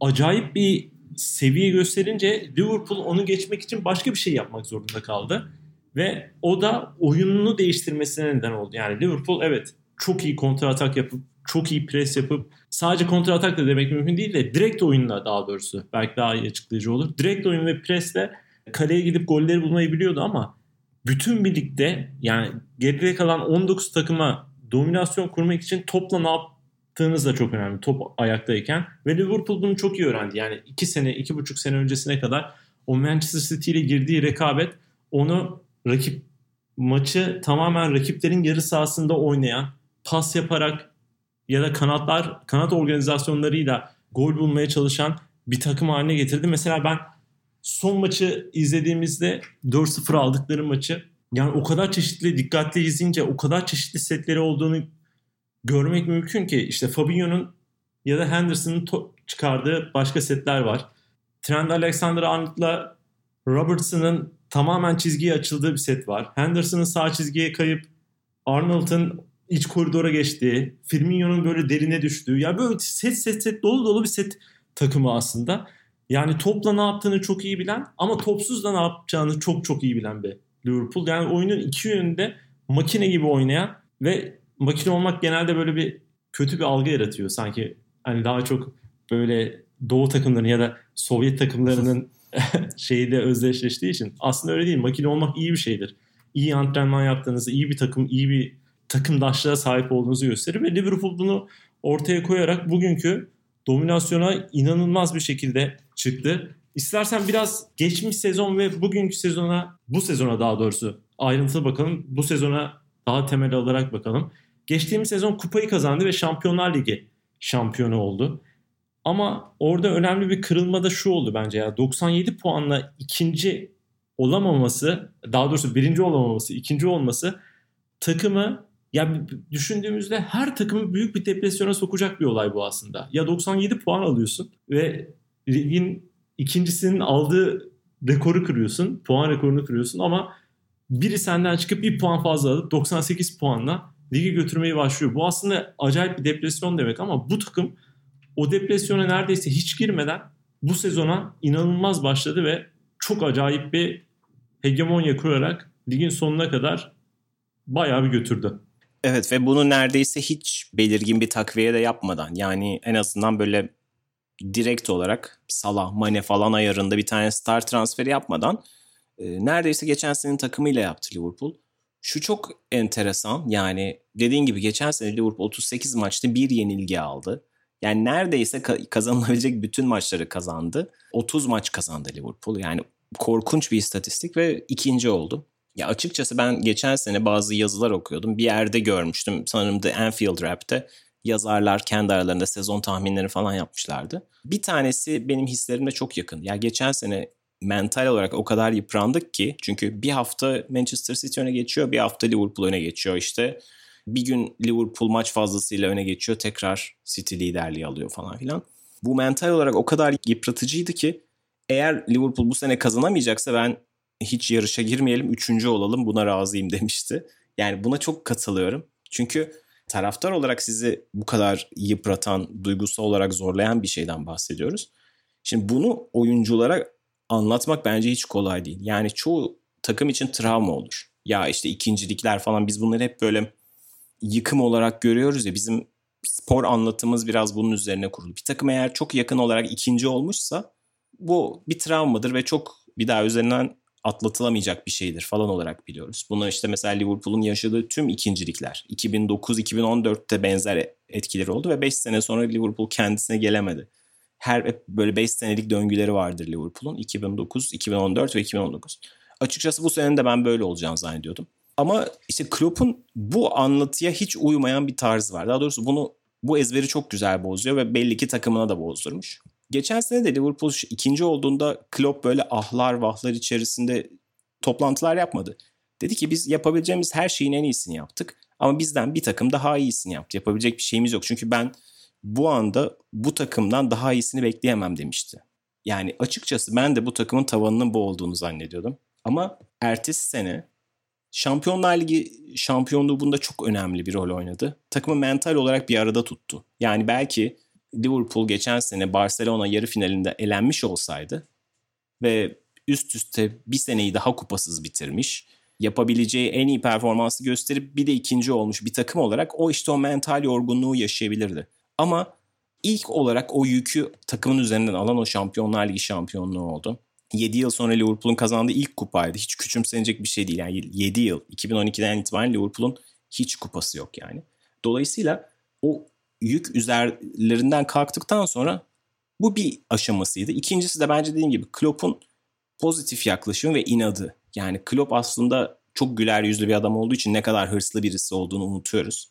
Acayip bir seviye gösterince Liverpool onu geçmek için başka bir şey yapmak zorunda kaldı. Ve o da oyununu değiştirmesine neden oldu. Yani Liverpool evet çok iyi kontra atak yapıp çok iyi pres yapıp sadece kontra atak da demek mümkün değil de direkt oyunla daha doğrusu belki daha iyi açıklayıcı olur. Direkt oyun ve presle kaleye gidip golleri bulmayı biliyordu ama bütün birlikte yani geride kalan 19 takıma dominasyon kurmak için topla ne yaptığınız da çok önemli top ayaktayken ve Liverpool bunu çok iyi öğrendi. Yani 2 sene 2,5 sene öncesine kadar o Manchester City ile girdiği rekabet onu rakip maçı tamamen rakiplerin yarı sahasında oynayan, pas yaparak ya da kanatlar kanat organizasyonlarıyla gol bulmaya çalışan bir takım haline getirdi. Mesela ben son maçı izlediğimizde 4-0 aldıkları maçı yani o kadar çeşitli dikkatli izleyince o kadar çeşitli setleri olduğunu görmek mümkün ki işte Fabinho'nun ya da Henderson'ın çıkardığı başka setler var. Trent Alexander-Arnold'la Robertson'ın tamamen çizgiye açıldığı bir set var. Henderson'ın sağ çizgiye kayıp Arnold'un iç koridora geçtiği, Firmino'nun böyle derine düştüğü. Ya böyle set set set dolu dolu bir set takımı aslında. Yani topla ne yaptığını çok iyi bilen ama topsuz da ne yapacağını çok çok iyi bilen bir Liverpool. Yani oyunun iki yönünde makine gibi oynayan ve makine olmak genelde böyle bir kötü bir algı yaratıyor. Sanki hani daha çok böyle Doğu takımlarının ya da Sovyet takımlarının şeyiyle özdeşleştiği için aslında öyle değil. Makine olmak iyi bir şeydir. İyi antrenman yaptığınızı, iyi bir takım, iyi bir takımdaşlığa sahip olduğunuzu gösterir ve Liverpool bunu ortaya koyarak bugünkü dominasyona inanılmaz bir şekilde çıktı. İstersen biraz geçmiş sezon ve bugünkü sezona, bu sezona daha doğrusu ayrıntılı bakalım. Bu sezona daha temel alarak bakalım. Geçtiğimiz sezon kupayı kazandı ve Şampiyonlar Ligi şampiyonu oldu. Ama orada önemli bir kırılma da şu oldu bence ya. 97 puanla ikinci olamaması, daha doğrusu birinci olamaması, ikinci olması takımı ya düşündüğümüzde her takımı büyük bir depresyona sokacak bir olay bu aslında. Ya 97 puan alıyorsun ve ligin ikincisinin aldığı rekoru kırıyorsun. Puan rekorunu kırıyorsun ama biri senden çıkıp bir puan fazla alıp 98 puanla ligi götürmeyi başlıyor. Bu aslında acayip bir depresyon demek ama bu takım o depresyona neredeyse hiç girmeden bu sezona inanılmaz başladı ve çok acayip bir hegemonya kurarak ligin sonuna kadar bayağı bir götürdü. Evet ve bunu neredeyse hiç belirgin bir takviye de yapmadan yani en azından böyle direkt olarak Salah, Mane falan ayarında bir tane star transferi yapmadan e, neredeyse geçen senenin takımıyla yaptı Liverpool. Şu çok enteresan yani dediğin gibi geçen sene Liverpool 38 maçta bir yenilgi aldı. Yani neredeyse kazanılabilecek bütün maçları kazandı. 30 maç kazandı Liverpool. Yani korkunç bir istatistik ve ikinci oldu. Ya açıkçası ben geçen sene bazı yazılar okuyordum. Bir yerde görmüştüm. Sanırım The Anfield Rap'te yazarlar kendi aralarında sezon tahminleri falan yapmışlardı. Bir tanesi benim hislerimle çok yakın. Ya geçen sene mental olarak o kadar yıprandık ki çünkü bir hafta Manchester City öne geçiyor, bir hafta Liverpool öne geçiyor işte. Bir gün Liverpool maç fazlasıyla öne geçiyor, tekrar City liderliği alıyor falan filan. Bu mental olarak o kadar yıpratıcıydı ki eğer Liverpool bu sene kazanamayacaksa ben hiç yarışa girmeyelim, üçüncü olalım buna razıyım demişti. Yani buna çok katılıyorum. Çünkü taraftar olarak sizi bu kadar yıpratan, duygusal olarak zorlayan bir şeyden bahsediyoruz. Şimdi bunu oyunculara anlatmak bence hiç kolay değil. Yani çoğu takım için travma olur. Ya işte ikincilikler falan biz bunları hep böyle yıkım olarak görüyoruz ya bizim spor anlatımız biraz bunun üzerine kurulu. Bir takım eğer çok yakın olarak ikinci olmuşsa bu bir travmadır ve çok bir daha üzerinden atlatılamayacak bir şeydir falan olarak biliyoruz. Bunu işte mesela Liverpool'un yaşadığı tüm ikincilikler 2009-2014'te benzer etkileri oldu ve 5 sene sonra Liverpool kendisine gelemedi. Her hep böyle 5 senelik döngüleri vardır Liverpool'un 2009, 2014 ve 2019. Açıkçası bu sene de ben böyle olacağını zannediyordum. Ama işte Klopp'un bu anlatıya hiç uymayan bir tarzı var. Daha doğrusu bunu bu ezberi çok güzel bozuyor ve belli ki takımına da bozdurmuş. Geçen sene de Liverpool ikinci olduğunda Klopp böyle ahlar vahlar içerisinde toplantılar yapmadı. Dedi ki biz yapabileceğimiz her şeyin en iyisini yaptık. Ama bizden bir takım daha iyisini yaptı. Yapabilecek bir şeyimiz yok. Çünkü ben bu anda bu takımdan daha iyisini bekleyemem demişti. Yani açıkçası ben de bu takımın tavanının bu olduğunu zannediyordum. Ama ertesi sene Şampiyonlar Ligi şampiyonluğu bunda çok önemli bir rol oynadı. Takımı mental olarak bir arada tuttu. Yani belki Liverpool geçen sene Barcelona yarı finalinde elenmiş olsaydı ve üst üste bir seneyi daha kupasız bitirmiş, yapabileceği en iyi performansı gösterip bir de ikinci olmuş bir takım olarak o işte o mental yorgunluğu yaşayabilirdi. Ama ilk olarak o yükü takımın üzerinden alan o Şampiyonlar Ligi şampiyonluğu oldu. 7 yıl sonra Liverpool'un kazandığı ilk kupaydı. Hiç küçümsenecek bir şey değil. Yani 7 yıl, 2012'den itibaren Liverpool'un hiç kupası yok yani. Dolayısıyla o yük üzerlerinden kalktıktan sonra bu bir aşamasıydı. İkincisi de bence dediğim gibi Klopp'un pozitif yaklaşımı ve inadı. Yani Klopp aslında çok güler yüzlü bir adam olduğu için ne kadar hırslı birisi olduğunu unutuyoruz.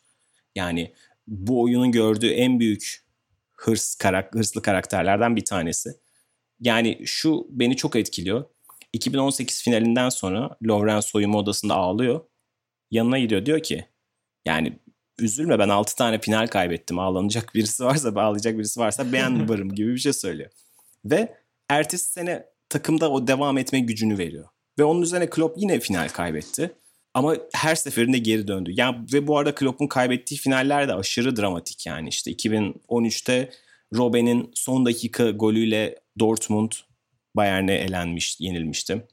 Yani bu oyunun gördüğü en büyük hırs karak hırslı karakterlerden bir tanesi. Yani şu beni çok etkiliyor. 2018 finalinden sonra Lovren soyunma odasında ağlıyor. Yanına gidiyor diyor ki yani üzülme ben 6 tane final kaybettim. Ağlanacak birisi varsa bağlayacak birisi varsa ben varım gibi bir şey söylüyor. Ve ertesi sene takımda o devam etme gücünü veriyor. Ve onun üzerine Klopp yine final kaybetti. Ama her seferinde geri döndü. Yani ve bu arada Klopp'un kaybettiği finaller de aşırı dramatik yani. işte 2013'te Robben'in son dakika golüyle Dortmund Bayern'e elenmiş, yenilmişti.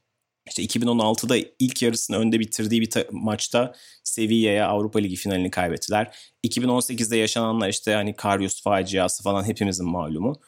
İşte 2016'da ilk yarısını önde bitirdiği bir maçta Sevilla'ya Avrupa Ligi finalini kaybettiler. 2018'de yaşananlar işte hani Karius faciası falan hepimizin malumu.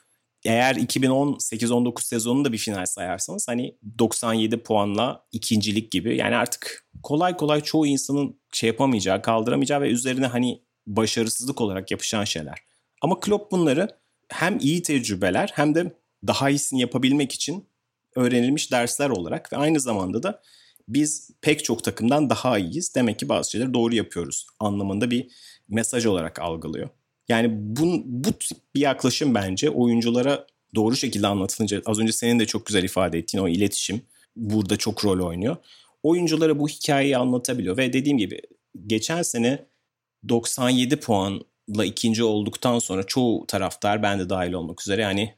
Eğer 2018-19 sezonunu da bir final sayarsanız hani 97 puanla ikincilik gibi yani artık kolay kolay çoğu insanın şey yapamayacağı, kaldıramayacağı ve üzerine hani başarısızlık olarak yapışan şeyler. Ama Klopp bunları hem iyi tecrübeler hem de daha iyisini yapabilmek için öğrenilmiş dersler olarak ve aynı zamanda da biz pek çok takımdan daha iyiyiz. Demek ki bazı şeyleri doğru yapıyoruz anlamında bir mesaj olarak algılıyor. Yani bu, bu tip bir yaklaşım bence oyunculara doğru şekilde anlatılınca az önce senin de çok güzel ifade ettiğin o iletişim burada çok rol oynuyor. Oyunculara bu hikayeyi anlatabiliyor ve dediğim gibi geçen sene 97 puanla ikinci olduktan sonra çoğu taraftar ben de dahil olmak üzere yani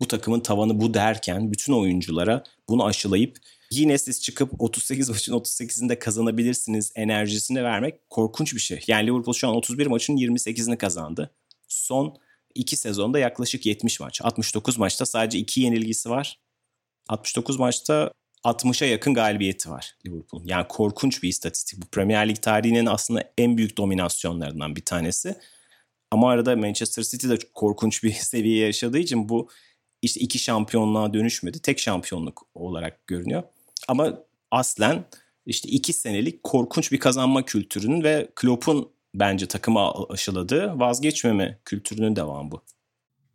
bu takımın tavanı bu derken bütün oyunculara bunu aşılayıp yine siz çıkıp 38 maçın 38'inde kazanabilirsiniz enerjisini vermek korkunç bir şey. Yani Liverpool şu an 31 maçın 28'ini kazandı. Son 2 sezonda yaklaşık 70 maç. 69 maçta sadece 2 yenilgisi var. 69 maçta 60'a yakın galibiyeti var Liverpool'un. Yani korkunç bir istatistik. Bu Premier Lig tarihinin aslında en büyük dominasyonlarından bir tanesi. Ama arada Manchester City de korkunç bir seviye yaşadığı için bu işte iki şampiyonluğa dönüşmedi. Tek şampiyonluk olarak görünüyor. Ama aslen işte iki senelik korkunç bir kazanma kültürünün ve Klopp'un bence takıma aşıladığı vazgeçmeme kültürünün devamı bu.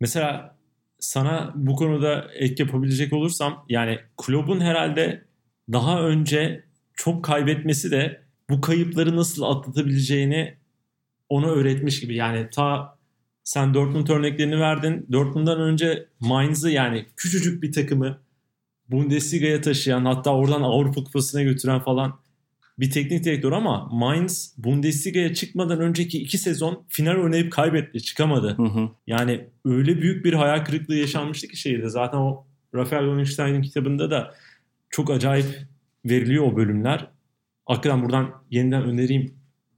Mesela sana bu konuda ek yapabilecek olursam yani kulübün herhalde daha önce çok kaybetmesi de bu kayıpları nasıl atlatabileceğini ona öğretmiş gibi. Yani ta sen Dortmund örneklerini verdin. Dortmund'dan önce Mainz'ı yani küçücük bir takımı Bundesliga'ya taşıyan hatta oradan Avrupa Kupası'na götüren falan bir teknik direktör ama Mainz Bundesliga'ya çıkmadan önceki iki sezon final oynayıp kaybetti. Çıkamadı. Hı hı. Yani öyle büyük bir hayal kırıklığı yaşanmıştı ki şehirde. Zaten o Rafael Honigstein'in kitabında da çok acayip veriliyor o bölümler. Hakikaten buradan yeniden önereyim.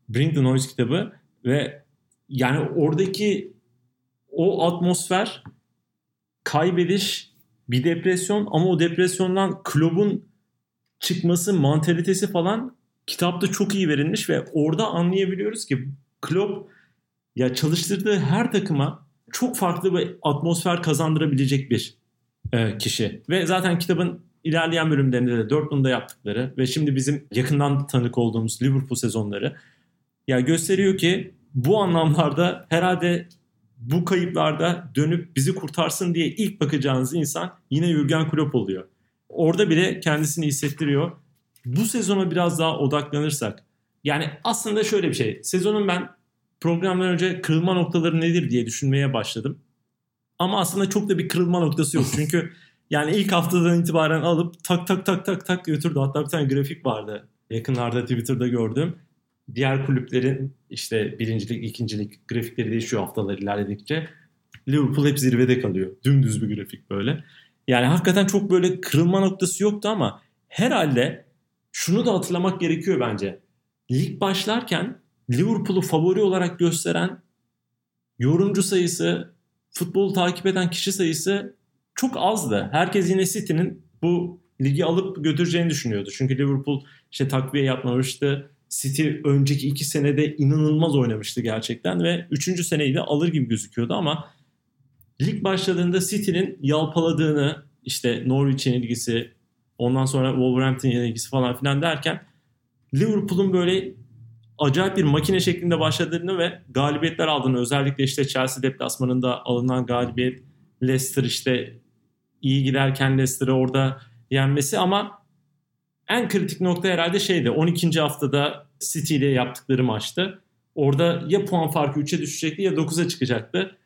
Bring the Noise kitabı ve yani oradaki o atmosfer kaybediş bir depresyon ama o depresyondan klubun çıkması mantalitesi falan kitapta çok iyi verilmiş ve orada anlayabiliyoruz ki Klopp ya çalıştırdığı her takıma çok farklı bir atmosfer kazandırabilecek bir e, kişi. Ve zaten kitabın ilerleyen bölümlerinde de Dortmund'da yaptıkları ve şimdi bizim yakından tanık olduğumuz Liverpool sezonları ya gösteriyor ki bu anlamlarda herhalde bu kayıplarda dönüp bizi kurtarsın diye ilk bakacağınız insan yine Jurgen Klopp oluyor. Orada bile kendisini hissettiriyor. Bu sezona biraz daha odaklanırsak yani aslında şöyle bir şey. Sezonun ben programdan önce kırılma noktaları nedir diye düşünmeye başladım. Ama aslında çok da bir kırılma noktası yok. Çünkü yani ilk haftadan itibaren alıp tak tak tak tak tak götürdü. Hatta bir tane grafik vardı. Yakınlarda Twitter'da gördüm. Diğer kulüplerin işte birincilik, ikincilik grafikleri değişiyor haftalar ilerledikçe. Liverpool hep zirvede kalıyor. Dümdüz bir grafik böyle. Yani hakikaten çok böyle kırılma noktası yoktu ama herhalde şunu da hatırlamak gerekiyor bence. Lig başlarken Liverpool'u favori olarak gösteren yorumcu sayısı, futbolu takip eden kişi sayısı çok azdı. Herkes yine City'nin bu ligi alıp götüreceğini düşünüyordu. Çünkü Liverpool işte takviye yapmamıştı. City önceki iki senede inanılmaz oynamıştı gerçekten ve üçüncü seneyi de alır gibi gözüküyordu ama lig başladığında City'nin yalpaladığını işte Norwich'in ilgisi ondan sonra Wolverhampton'ın ilgisi falan filan derken Liverpool'un böyle acayip bir makine şeklinde başladığını ve galibiyetler aldığını özellikle işte Chelsea deplasmanında alınan galibiyet Leicester işte iyi giderken Leicester'ı orada yenmesi ama en kritik nokta herhalde şeydi 12. haftada City ile yaptıkları maçtı. Orada ya puan farkı 3'e düşecekti ya 9'a çıkacaktı.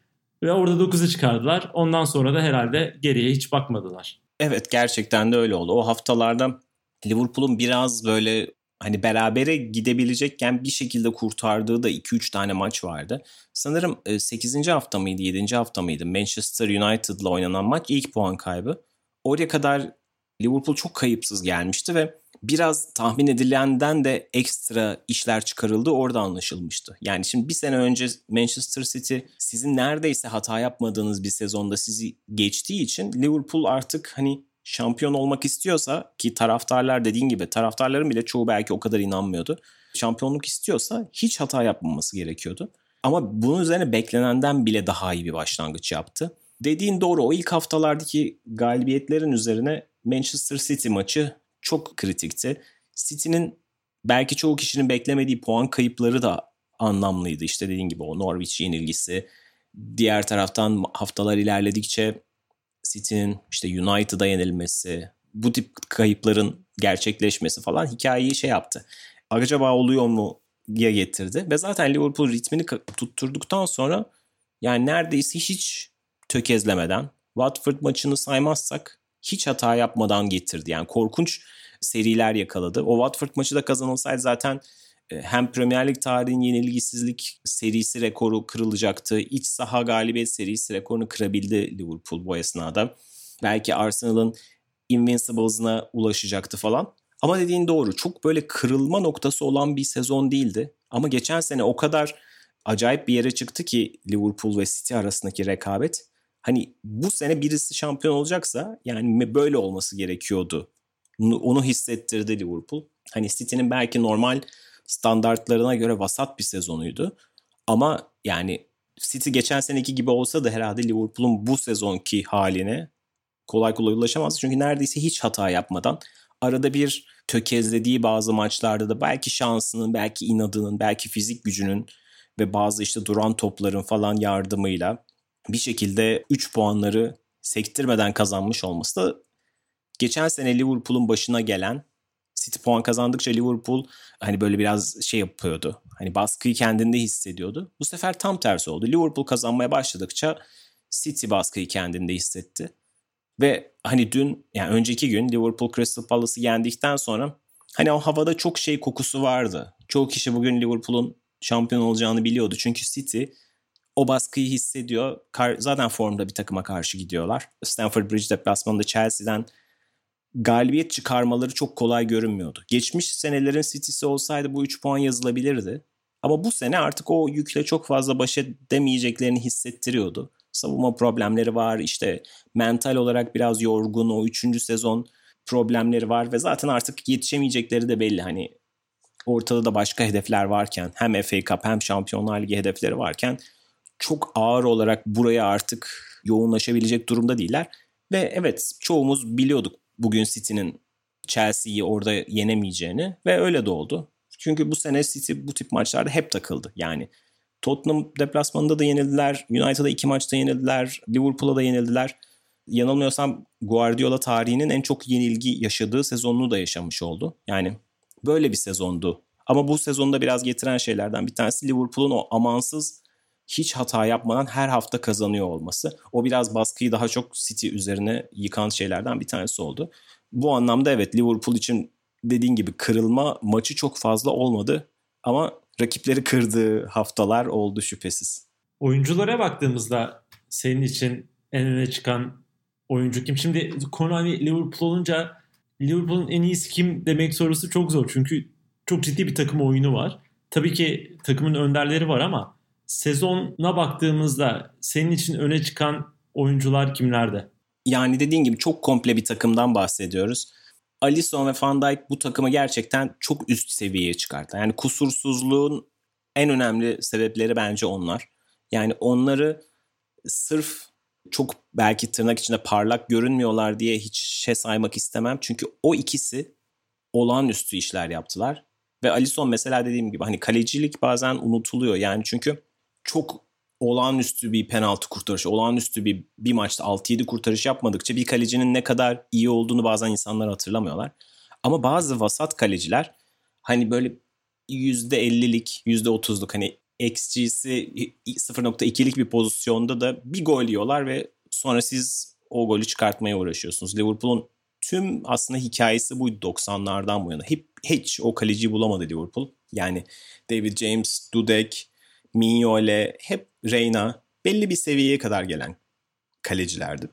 Ve orada 9'a çıkardılar. Ondan sonra da herhalde geriye hiç bakmadılar. Evet gerçekten de öyle oldu. O haftalarda Liverpool'un biraz böyle hani berabere gidebilecekken bir şekilde kurtardığı da 2-3 tane maç vardı. Sanırım 8. E, hafta mıydı 7. hafta mıydı Manchester United'la oynanan maç ilk puan kaybı. Oraya kadar Liverpool çok kayıpsız gelmişti ve biraz tahmin edilenden de ekstra işler çıkarıldı orada anlaşılmıştı. Yani şimdi bir sene önce Manchester City sizin neredeyse hata yapmadığınız bir sezonda sizi geçtiği için Liverpool artık hani şampiyon olmak istiyorsa ki taraftarlar dediğin gibi taraftarların bile çoğu belki o kadar inanmıyordu. Şampiyonluk istiyorsa hiç hata yapmaması gerekiyordu. Ama bunun üzerine beklenenden bile daha iyi bir başlangıç yaptı. Dediğin doğru o ilk haftalardaki galibiyetlerin üzerine Manchester City maçı çok kritikti. City'nin belki çoğu kişinin beklemediği puan kayıpları da anlamlıydı. İşte dediğin gibi o Norwich yenilgisi. Diğer taraftan haftalar ilerledikçe City'nin işte United'a yenilmesi, bu tip kayıpların gerçekleşmesi falan hikayeyi şey yaptı. Acaba oluyor mu diye getirdi. Ve zaten Liverpool ritmini tutturduktan sonra yani neredeyse hiç tökezlemeden Watford maçını saymazsak hiç hata yapmadan getirdi. Yani korkunç seriler yakaladı. O Watford maçı da kazanılsaydı zaten e, hem Premier Lig tarihinin yenilgisizlik serisi rekoru kırılacaktı. İç saha galibiyet serisi rekorunu kırabildi Liverpool bu esnada. Belki Arsenal'ın Invincibles'ına ulaşacaktı falan. Ama dediğin doğru. Çok böyle kırılma noktası olan bir sezon değildi. Ama geçen sene o kadar acayip bir yere çıktı ki Liverpool ve City arasındaki rekabet. Hani bu sene birisi şampiyon olacaksa yani böyle olması gerekiyordu. Onu hissettirdi Liverpool. Hani City'nin belki normal standartlarına göre vasat bir sezonuydu. Ama yani City geçen seneki gibi olsa da herhalde Liverpool'un bu sezonki haline kolay kolay ulaşamaz. Çünkü neredeyse hiç hata yapmadan arada bir tökezlediği bazı maçlarda da belki şansının, belki inadının, belki fizik gücünün ve bazı işte duran topların falan yardımıyla bir şekilde 3 puanları sektirmeden kazanmış olması da geçen sene Liverpool'un başına gelen City puan kazandıkça Liverpool hani böyle biraz şey yapıyordu. Hani baskıyı kendinde hissediyordu. Bu sefer tam tersi oldu. Liverpool kazanmaya başladıkça City baskıyı kendinde hissetti. Ve hani dün yani önceki gün Liverpool Crystal Palace'ı yendikten sonra hani o havada çok şey kokusu vardı. Çoğu kişi bugün Liverpool'un şampiyon olacağını biliyordu. Çünkü City o baskıyı hissediyor. Zaten formda bir takıma karşı gidiyorlar. Stamford Bridge deplasmanında Chelsea'den galibiyet çıkarmaları çok kolay görünmüyordu. Geçmiş senelerin City'si olsaydı bu 3 puan yazılabilirdi. Ama bu sene artık o yükle çok fazla baş edemeyeceklerini hissettiriyordu. Savunma problemleri var işte mental olarak biraz yorgun o 3. sezon problemleri var ve zaten artık yetişemeyecekleri de belli. Hani ortada da başka hedefler varken hem FA Cup hem Şampiyonlar Ligi hedefleri varken çok ağır olarak buraya artık yoğunlaşabilecek durumda değiller. Ve evet çoğumuz biliyorduk bugün City'nin Chelsea'yi orada yenemeyeceğini ve öyle de oldu. Çünkü bu sene City bu tip maçlarda hep takıldı. Yani Tottenham deplasmanında da yenildiler. United'a iki maçta yenildiler. Liverpool'a da yenildiler. Yanılmıyorsam Guardiola tarihinin en çok yenilgi yaşadığı sezonunu da yaşamış oldu. Yani böyle bir sezondu. Ama bu sezonda biraz getiren şeylerden bir tanesi Liverpool'un o amansız hiç hata yapmadan her hafta kazanıyor olması. O biraz baskıyı daha çok City üzerine yıkan şeylerden bir tanesi oldu. Bu anlamda evet Liverpool için dediğin gibi kırılma maçı çok fazla olmadı ama rakipleri kırdığı haftalar oldu şüphesiz. Oyunculara baktığımızda senin için en öne çıkan oyuncu kim? Şimdi konu hani Liverpool olunca Liverpool'un en iyisi kim demek sorusu çok zor. Çünkü çok ciddi bir takım oyunu var. Tabii ki takımın önderleri var ama sezona baktığımızda senin için öne çıkan oyuncular kimlerde? Yani dediğin gibi çok komple bir takımdan bahsediyoruz. Alisson ve Van Dijk bu takımı gerçekten çok üst seviyeye çıkarttı. Yani kusursuzluğun en önemli sebepleri bence onlar. Yani onları sırf çok belki tırnak içinde parlak görünmüyorlar diye hiç şey saymak istemem. Çünkü o ikisi olağanüstü işler yaptılar. Ve Alisson mesela dediğim gibi hani kalecilik bazen unutuluyor. Yani çünkü çok olağanüstü bir penaltı kurtarışı, olağanüstü bir bir maçta 6-7 kurtarış yapmadıkça bir kalecinin ne kadar iyi olduğunu bazen insanlar hatırlamıyorlar. Ama bazı vasat kaleciler hani böyle %50'lik, %30'luk hani XG'si 0.2'lik bir pozisyonda da bir gol yiyorlar ve sonra siz o golü çıkartmaya uğraşıyorsunuz. Liverpool'un tüm aslında hikayesi buydu 90'lardan bu yana. Hep hiç o kaleciyi bulamadı Liverpool. Yani David James, Dudek, Mignole, hep Reyna belli bir seviyeye kadar gelen kalecilerdi.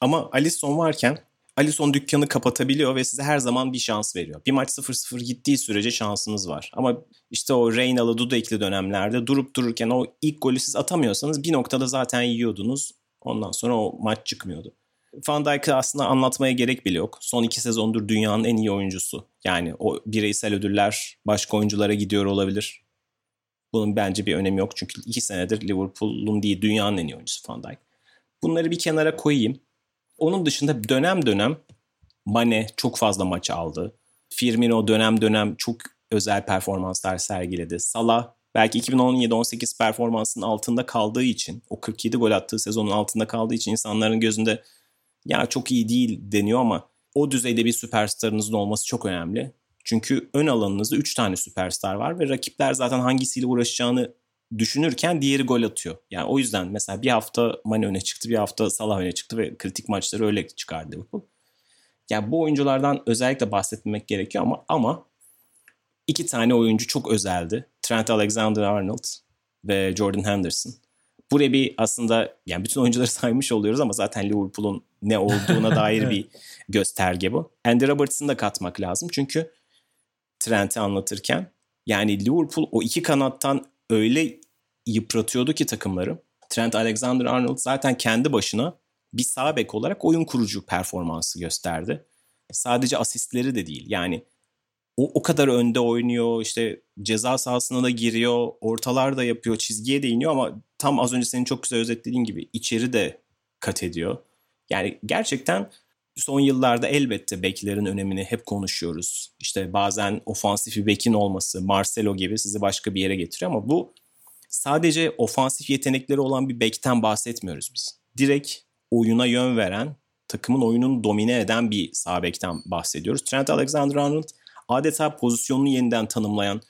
Ama Alisson varken Alisson dükkanı kapatabiliyor ve size her zaman bir şans veriyor. Bir maç 0-0 gittiği sürece şansınız var. Ama işte o Reyna'lı Dudek'li dönemlerde durup dururken o ilk golü siz atamıyorsanız bir noktada zaten yiyordunuz. Ondan sonra o maç çıkmıyordu. Van Dijk'ı aslında anlatmaya gerek bile yok. Son iki sezondur dünyanın en iyi oyuncusu. Yani o bireysel ödüller başka oyunculara gidiyor olabilir. Bunun bence bir önemi yok. Çünkü iki senedir Liverpool'un değil dünyanın en iyi oyuncusu Van Dijk. Bunları bir kenara koyayım. Onun dışında dönem dönem Mane çok fazla maç aldı. Firmino dönem dönem çok özel performanslar sergiledi. Salah belki 2017-18 performansının altında kaldığı için, o 47 gol attığı sezonun altında kaldığı için insanların gözünde ya çok iyi değil deniyor ama o düzeyde bir süperstarınızın olması çok önemli. Çünkü ön alanınızda 3 tane süperstar var ve rakipler zaten hangisiyle uğraşacağını düşünürken diğeri gol atıyor. Yani o yüzden mesela bir hafta Mane öne çıktı, bir hafta Salah öne çıktı ve kritik maçları öyle çıkardı Liverpool. Yani bu oyunculardan özellikle bahsetmek gerekiyor ama ama iki tane oyuncu çok özeldi. Trent Alexander-Arnold ve Jordan Henderson. Buraya bir aslında yani bütün oyuncuları saymış oluyoruz ama zaten Liverpool'un ne olduğuna dair bir gösterge bu. Andy Robertson'ı da katmak lazım. Çünkü Trent'i anlatırken. Yani Liverpool o iki kanattan öyle yıpratıyordu ki takımları. Trent Alexander-Arnold zaten kendi başına bir sağ bek olarak oyun kurucu performansı gösterdi. Sadece asistleri de değil. Yani o, o kadar önde oynuyor, işte ceza sahasına da giriyor, ortalar da yapıyor, çizgiye de iniyor ama tam az önce senin çok güzel özetlediğin gibi içeri de kat ediyor. Yani gerçekten son yıllarda elbette beklerin önemini hep konuşuyoruz. İşte bazen ofansif bir bekin olması, Marcelo gibi sizi başka bir yere getiriyor ama bu sadece ofansif yetenekleri olan bir bekten bahsetmiyoruz biz. Direkt oyuna yön veren, takımın oyununu domine eden bir sağ bekten bahsediyoruz. Trent Alexander-Arnold adeta pozisyonunu yeniden tanımlayan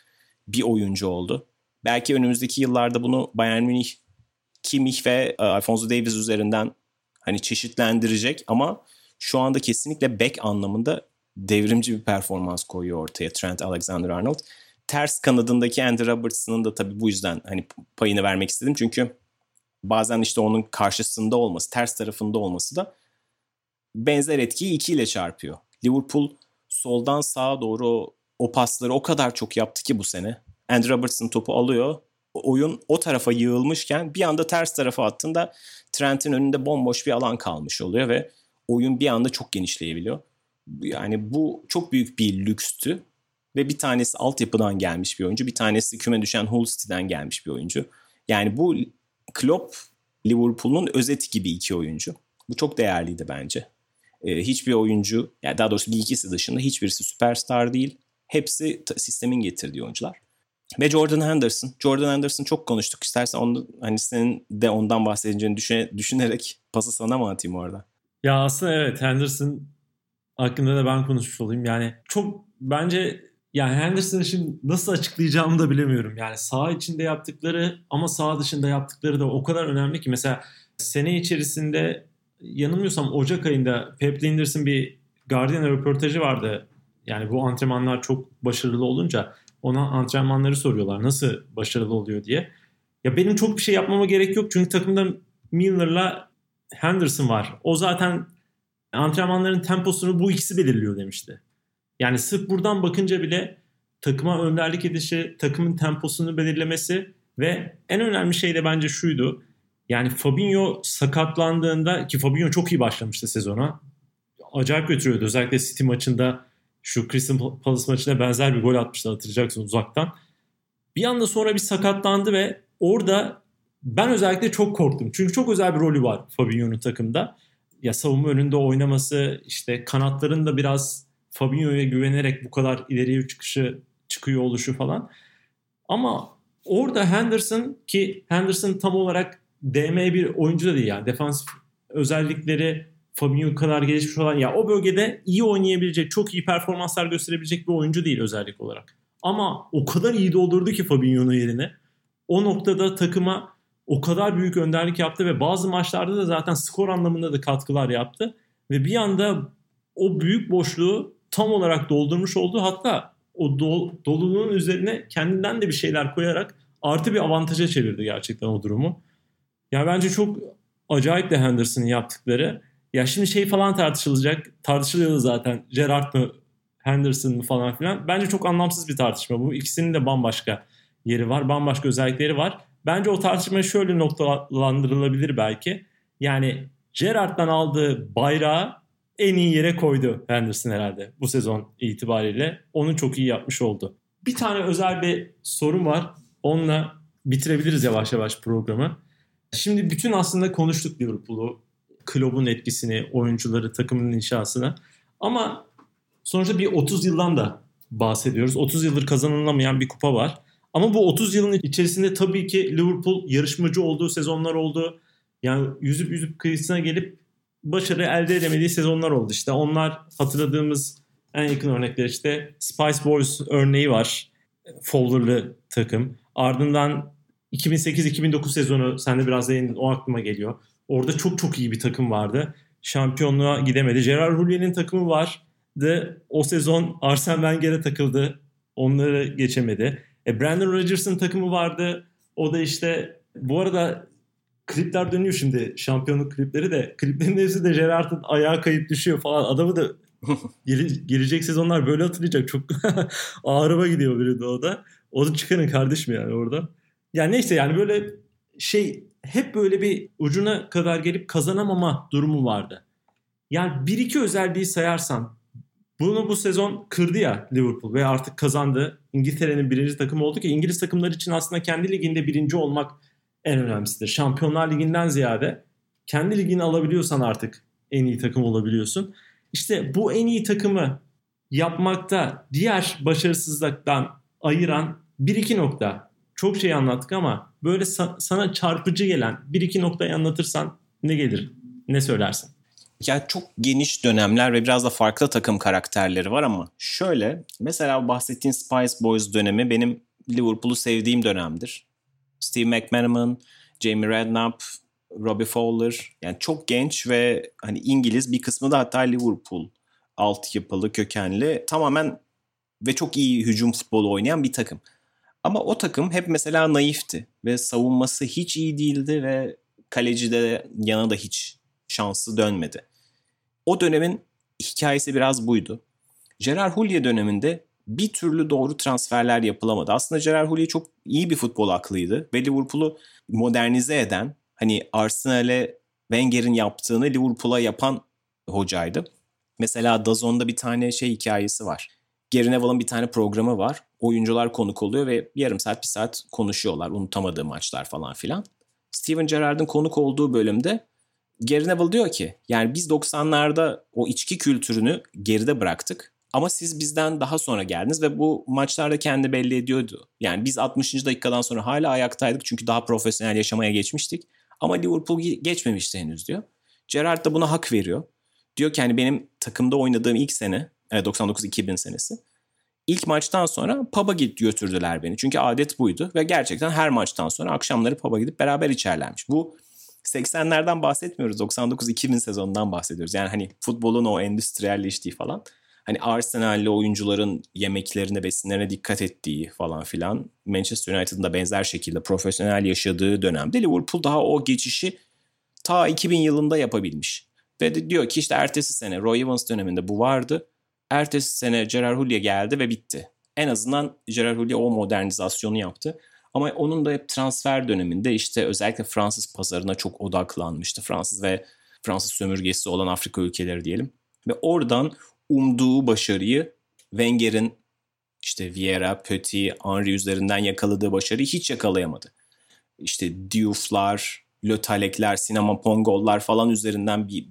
bir oyuncu oldu. Belki önümüzdeki yıllarda bunu Bayern Münih, Kimmich ve e, Alfonso Davies üzerinden hani çeşitlendirecek ama şu anda kesinlikle back anlamında devrimci bir performans koyuyor ortaya Trent Alexander-Arnold. Ters kanadındaki Andy Robertson'ın da tabii bu yüzden hani payını vermek istedim. Çünkü bazen işte onun karşısında olması, ters tarafında olması da benzer etkiyi 2 ile çarpıyor. Liverpool soldan sağa doğru o pasları o kadar çok yaptı ki bu sene. Andy Robertson topu alıyor. Oyun o tarafa yığılmışken bir anda ters tarafa attığında Trent'in önünde bomboş bir alan kalmış oluyor ve oyun bir anda çok genişleyebiliyor. Yani bu çok büyük bir lükstü ve bir tanesi altyapıdan gelmiş bir oyuncu, bir tanesi küme düşen Hull City'den gelmiş bir oyuncu. Yani bu Klopp Liverpool'un özeti gibi iki oyuncu. Bu çok değerliydi bence. Ee, hiçbir oyuncu, yani daha doğrusu bir ikisi dışında hiçbirisi süperstar değil. Hepsi sistemin getirdiği oyuncular. Ve Jordan Henderson. Jordan Henderson çok konuştuk. İstersen onu, hani senin de ondan bahsedeceğini düşüne, düşünerek pası sana mı atayım orada? Ya aslında evet Henderson hakkında da ben konuşmuş olayım. Yani çok bence yani Henderson'ı şimdi nasıl açıklayacağımı da bilemiyorum. Yani sağ içinde yaptıkları ama sağ dışında yaptıkları da o kadar önemli ki. Mesela sene içerisinde yanılmıyorsam Ocak ayında Pep Linders'ın bir Guardian röportajı vardı. Yani bu antrenmanlar çok başarılı olunca ona antrenmanları soruyorlar. Nasıl başarılı oluyor diye. Ya benim çok bir şey yapmama gerek yok. Çünkü takımda Milner'la Henderson var. O zaten antrenmanların temposunu bu ikisi belirliyor demişti. Yani sırf buradan bakınca bile takıma önderlik edişi, takımın temposunu belirlemesi ve en önemli şey de bence şuydu. Yani Fabinho sakatlandığında ki Fabinho çok iyi başlamıştı sezona. Acayip götürüyordu. Özellikle City maçında şu Crystal Palace maçına benzer bir gol atmıştı hatırlayacaksın uzaktan. Bir anda sonra bir sakatlandı ve orada ben özellikle çok korktum. Çünkü çok özel bir rolü var Fabinho'nun takımda. Ya savunma önünde oynaması, işte kanatların da biraz Fabinho'ya güvenerek bu kadar ileriye çıkışı çıkıyor oluşu falan. Ama orada Henderson ki Henderson tam olarak DM bir oyuncu da değil yani defans özellikleri Fabinho kadar gelişmiş olan ya o bölgede iyi oynayabilecek, çok iyi performanslar gösterebilecek bir oyuncu değil özellik olarak. Ama o kadar iyi doldurdu ki Fabinho'nun yerine. O noktada takıma o kadar büyük önderlik yaptı ve bazı maçlarda da zaten skor anlamında da katkılar yaptı. Ve bir anda o büyük boşluğu tam olarak doldurmuş oldu. Hatta o dol, doluluğun üzerine kendinden de bir şeyler koyarak artı bir avantaja çevirdi gerçekten o durumu. Ya bence çok acayip de Henderson'ın yaptıkları. Ya şimdi şey falan tartışılacak. Tartışılıyordu zaten. Gerrard mı Henderson mı falan filan. Bence çok anlamsız bir tartışma bu. İkisinin de bambaşka yeri var. Bambaşka özellikleri var. Bence o tartışma şöyle noktalandırılabilir belki. Yani Gerrard'dan aldığı bayrağı en iyi yere koydu Henderson herhalde bu sezon itibariyle. Onu çok iyi yapmış oldu. Bir tane özel bir sorun var. Onunla bitirebiliriz yavaş yavaş programı. Şimdi bütün aslında konuştuk Liverpool'u, Klopp'un etkisini, oyuncuları, takımın inşasını. Ama sonuçta bir 30 yıldan da bahsediyoruz. 30 yıldır kazanılamayan bir kupa var. Ama bu 30 yılın içerisinde tabii ki Liverpool yarışmacı olduğu sezonlar oldu. Yani yüzüp yüzüp kıyısına gelip başarı elde edemediği sezonlar oldu. İşte onlar hatırladığımız en yakın örnekler işte Spice Boys örneği var. Fowler'lı takım. Ardından 2008-2009 sezonu sen de biraz değindin o aklıma geliyor. Orada çok çok iyi bir takım vardı. Şampiyonluğa gidemedi. Gerard Houllier'in takımı vardı. O sezon Arsene Wenger'e takıldı. Onları geçemedi. E, Brandon Rodgers'ın takımı vardı. O da işte bu arada klipler dönüyor şimdi şampiyonluk klipleri de. Kliplerin hepsi de Gerard'ın ayağa kayıp düşüyor falan. Adamı da gele, gelecek sezonlar böyle hatırlayacak. Çok ağrıma gidiyor biri de o da. O da çıkarın kardeşim yani orada. Yani neyse yani böyle şey hep böyle bir ucuna kadar gelip kazanamama durumu vardı. Yani bir iki özelliği sayarsan bunu bu sezon kırdı ya Liverpool ve artık kazandı. İngiltere'nin birinci takımı oldu ki İngiliz takımlar için aslında kendi liginde birinci olmak en önemlisidir. Şampiyonlar Ligi'nden ziyade kendi ligini alabiliyorsan artık en iyi takım olabiliyorsun. İşte bu en iyi takımı yapmakta diğer başarısızlıktan ayıran bir iki nokta. çok şey anlattık ama böyle sa- sana çarpıcı gelen bir iki noktayı anlatırsan ne gelir? Ne söylersin? Ya çok geniş dönemler ve biraz da farklı takım karakterleri var ama şöyle mesela bahsettiğin Spice Boys dönemi benim Liverpool'u sevdiğim dönemdir. Steve McManaman, Jamie Redknapp, Robbie Fowler yani çok genç ve hani İngiliz bir kısmı da hatta Liverpool altyapılı kökenli tamamen ve çok iyi hücum futbolu oynayan bir takım. Ama o takım hep mesela naifti ve savunması hiç iyi değildi ve kaleci de yana da hiç şansı dönmedi. O dönemin hikayesi biraz buydu. Gerard Houllier döneminde bir türlü doğru transferler yapılamadı. Aslında Gerard Houllier çok iyi bir futbol aklıydı ve Liverpool'u modernize eden, hani Arsenal'e Wenger'in yaptığını Liverpool'a yapan hocaydı. Mesela Dazon'da bir tane şey hikayesi var. Gary Neville'ın bir tane programı var. Oyuncular konuk oluyor ve yarım saat bir saat konuşuyorlar. Unutamadığı maçlar falan filan. Steven Gerrard'ın konuk olduğu bölümde Gary Neville diyor ki yani biz 90'larda o içki kültürünü geride bıraktık. Ama siz bizden daha sonra geldiniz ve bu maçlarda kendi belli ediyordu. Yani biz 60. dakikadan sonra hala ayaktaydık çünkü daha profesyonel yaşamaya geçmiştik. Ama Liverpool geçmemişti henüz diyor. Gerrard da buna hak veriyor. Diyor ki hani benim takımda oynadığım ilk sene 99-2000 senesi. İlk maçtan sonra pub'a git götürdüler beni. Çünkü adet buydu ve gerçekten her maçtan sonra akşamları pub'a gidip beraber içerlermiş. Bu 80'lerden bahsetmiyoruz. 99-2000 sezonundan bahsediyoruz. Yani hani futbolun o endüstriyelleştiği falan. Hani Arsenal'li oyuncuların yemeklerine, besinlerine dikkat ettiği falan filan. Manchester United'ın da benzer şekilde profesyonel yaşadığı dönemde Liverpool daha o geçişi ta 2000 yılında yapabilmiş. Ve diyor ki işte ertesi sene Roy Evans döneminde bu vardı. Ertesi sene Gerard Houllier geldi ve bitti. En azından Gerard Houllier o modernizasyonu yaptı. Ama onun da hep transfer döneminde işte özellikle Fransız pazarına çok odaklanmıştı. Fransız ve Fransız sömürgesi olan Afrika ülkeleri diyelim. Ve oradan umduğu başarıyı Wenger'in işte Vieira, Petit, Henry üzerinden yakaladığı başarıyı hiç yakalayamadı. İşte Diouf'lar, Le Talek'ler, Sinema Pongol'lar falan üzerinden bir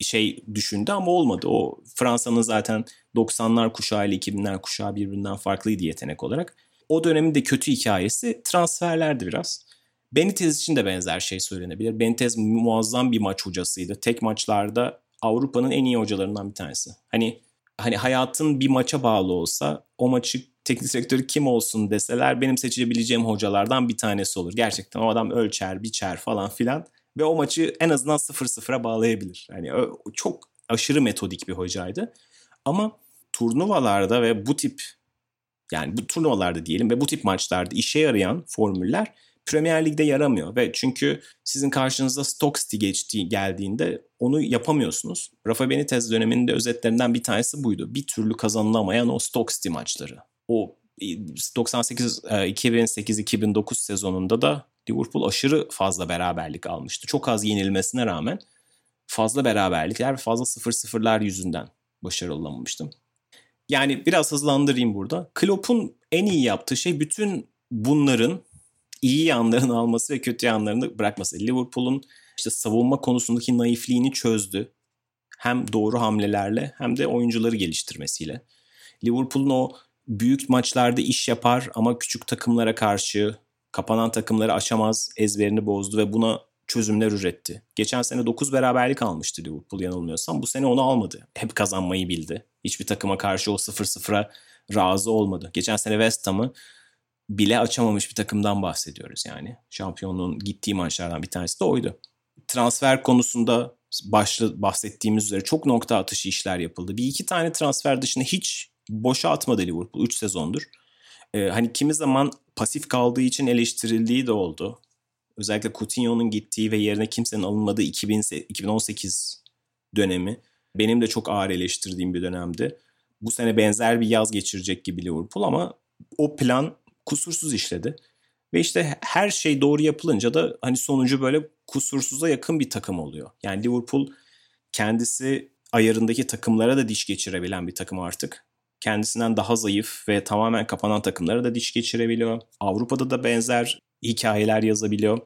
şey düşündü ama olmadı. O Fransa'nın zaten 90'lar kuşağı ile 2000'ler kuşağı birbirinden farklıydı yetenek olarak. O dönemin de kötü hikayesi transferlerdi biraz. Benitez için de benzer şey söylenebilir. Benitez muazzam bir maç hocasıydı. Tek maçlarda Avrupa'nın en iyi hocalarından bir tanesi. Hani hani hayatın bir maça bağlı olsa o maçı teknik direktörü kim olsun deseler benim seçebileceğim hocalardan bir tanesi olur. Gerçekten o adam ölçer, biçer falan filan ve o maçı en azından 0-0'a bağlayabilir. Yani çok aşırı metodik bir hocaydı. Ama turnuvalarda ve bu tip yani bu turnuvalarda diyelim ve bu tip maçlarda işe yarayan formüller Premier Lig'de yaramıyor ve çünkü sizin karşınıza Stoke City geçtiği geldiğinde onu yapamıyorsunuz. Rafa Benitez döneminde özetlerinden bir tanesi buydu. Bir türlü kazanılamayan o Stoke City maçları. O 98 2008 2009 sezonunda da Liverpool aşırı fazla beraberlik almıştı. Çok az yenilmesine rağmen fazla beraberlikler ve fazla 0-0'lar yüzünden başarılı olamamıştım. Yani biraz hızlandırayım burada. Klopp'un en iyi yaptığı şey bütün bunların iyi yanlarını alması ve kötü yanlarını bırakması. Liverpool'un işte savunma konusundaki naifliğini çözdü. Hem doğru hamlelerle hem de oyuncuları geliştirmesiyle. Liverpool'un o büyük maçlarda iş yapar ama küçük takımlara karşı kapanan takımları aşamaz ezberini bozdu ve buna çözümler üretti. Geçen sene 9 beraberlik almıştı Liverpool yanılmıyorsam. Bu sene onu almadı. Hep kazanmayı bildi. Hiçbir takıma karşı o 0-0'a razı olmadı. Geçen sene West Ham'ı bile açamamış bir takımdan bahsediyoruz yani. Şampiyonluğun gittiği maçlardan bir tanesi de oydu. Transfer konusunda başlı bahsettiğimiz üzere çok nokta atışı işler yapıldı. Bir iki tane transfer dışında hiç boşa atmadı Liverpool 3 sezondur. Ee, hani kimi zaman pasif kaldığı için eleştirildiği de oldu. Özellikle Coutinho'nun gittiği ve yerine kimsenin alınmadığı 2000, 2018 dönemi benim de çok ağır eleştirdiğim bir dönemdi. Bu sene benzer bir yaz geçirecek gibi Liverpool ama o plan kusursuz işledi. Ve işte her şey doğru yapılınca da hani sonucu böyle kusursuza yakın bir takım oluyor. Yani Liverpool kendisi ayarındaki takımlara da diş geçirebilen bir takım artık. Kendisinden daha zayıf ve tamamen kapanan takımlara da diş geçirebiliyor. Avrupa'da da benzer hikayeler yazabiliyor.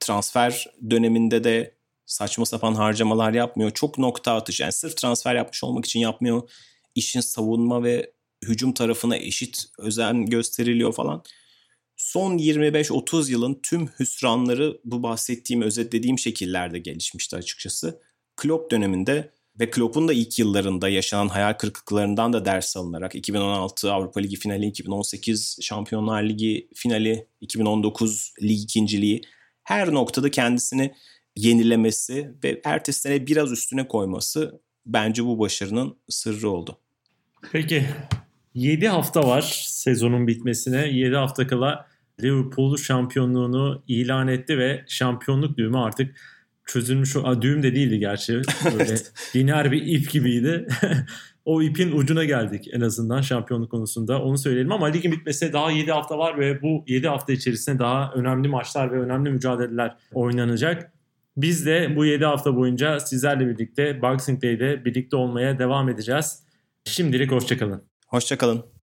Transfer döneminde de saçma sapan harcamalar yapmıyor. Çok nokta atış yani sırf transfer yapmış olmak için yapmıyor. İşin savunma ve hücum tarafına eşit özen gösteriliyor falan. son 25-30 yılın tüm hüsranları bu bahsettiğim, özetlediğim şekillerde gelişmişti açıkçası. Klopp döneminde ve Klopp'un da ilk yıllarında yaşanan hayal kırıklıklarından da ders alınarak 2016 Avrupa Ligi finali, 2018 Şampiyonlar Ligi finali, 2019 lig ikinciliği her noktada kendisini yenilemesi ve ertesi sene biraz üstüne koyması bence bu başarının sırrı oldu. Peki 7 hafta var sezonun bitmesine. 7 hafta kala Liverpool şampiyonluğunu ilan etti ve şampiyonluk düğümü artık çözülmüş. A, düğüm de değildi gerçi. Böyle lineer bir ip gibiydi. o ipin ucuna geldik en azından şampiyonluk konusunda. Onu söyleyelim ama ligin bitmesine daha 7 hafta var ve bu 7 hafta içerisinde daha önemli maçlar ve önemli mücadeleler oynanacak. Biz de bu 7 hafta boyunca sizlerle birlikte Boxing Day'de birlikte olmaya devam edeceğiz. Şimdilik hoşçakalın. Hoşçakalın.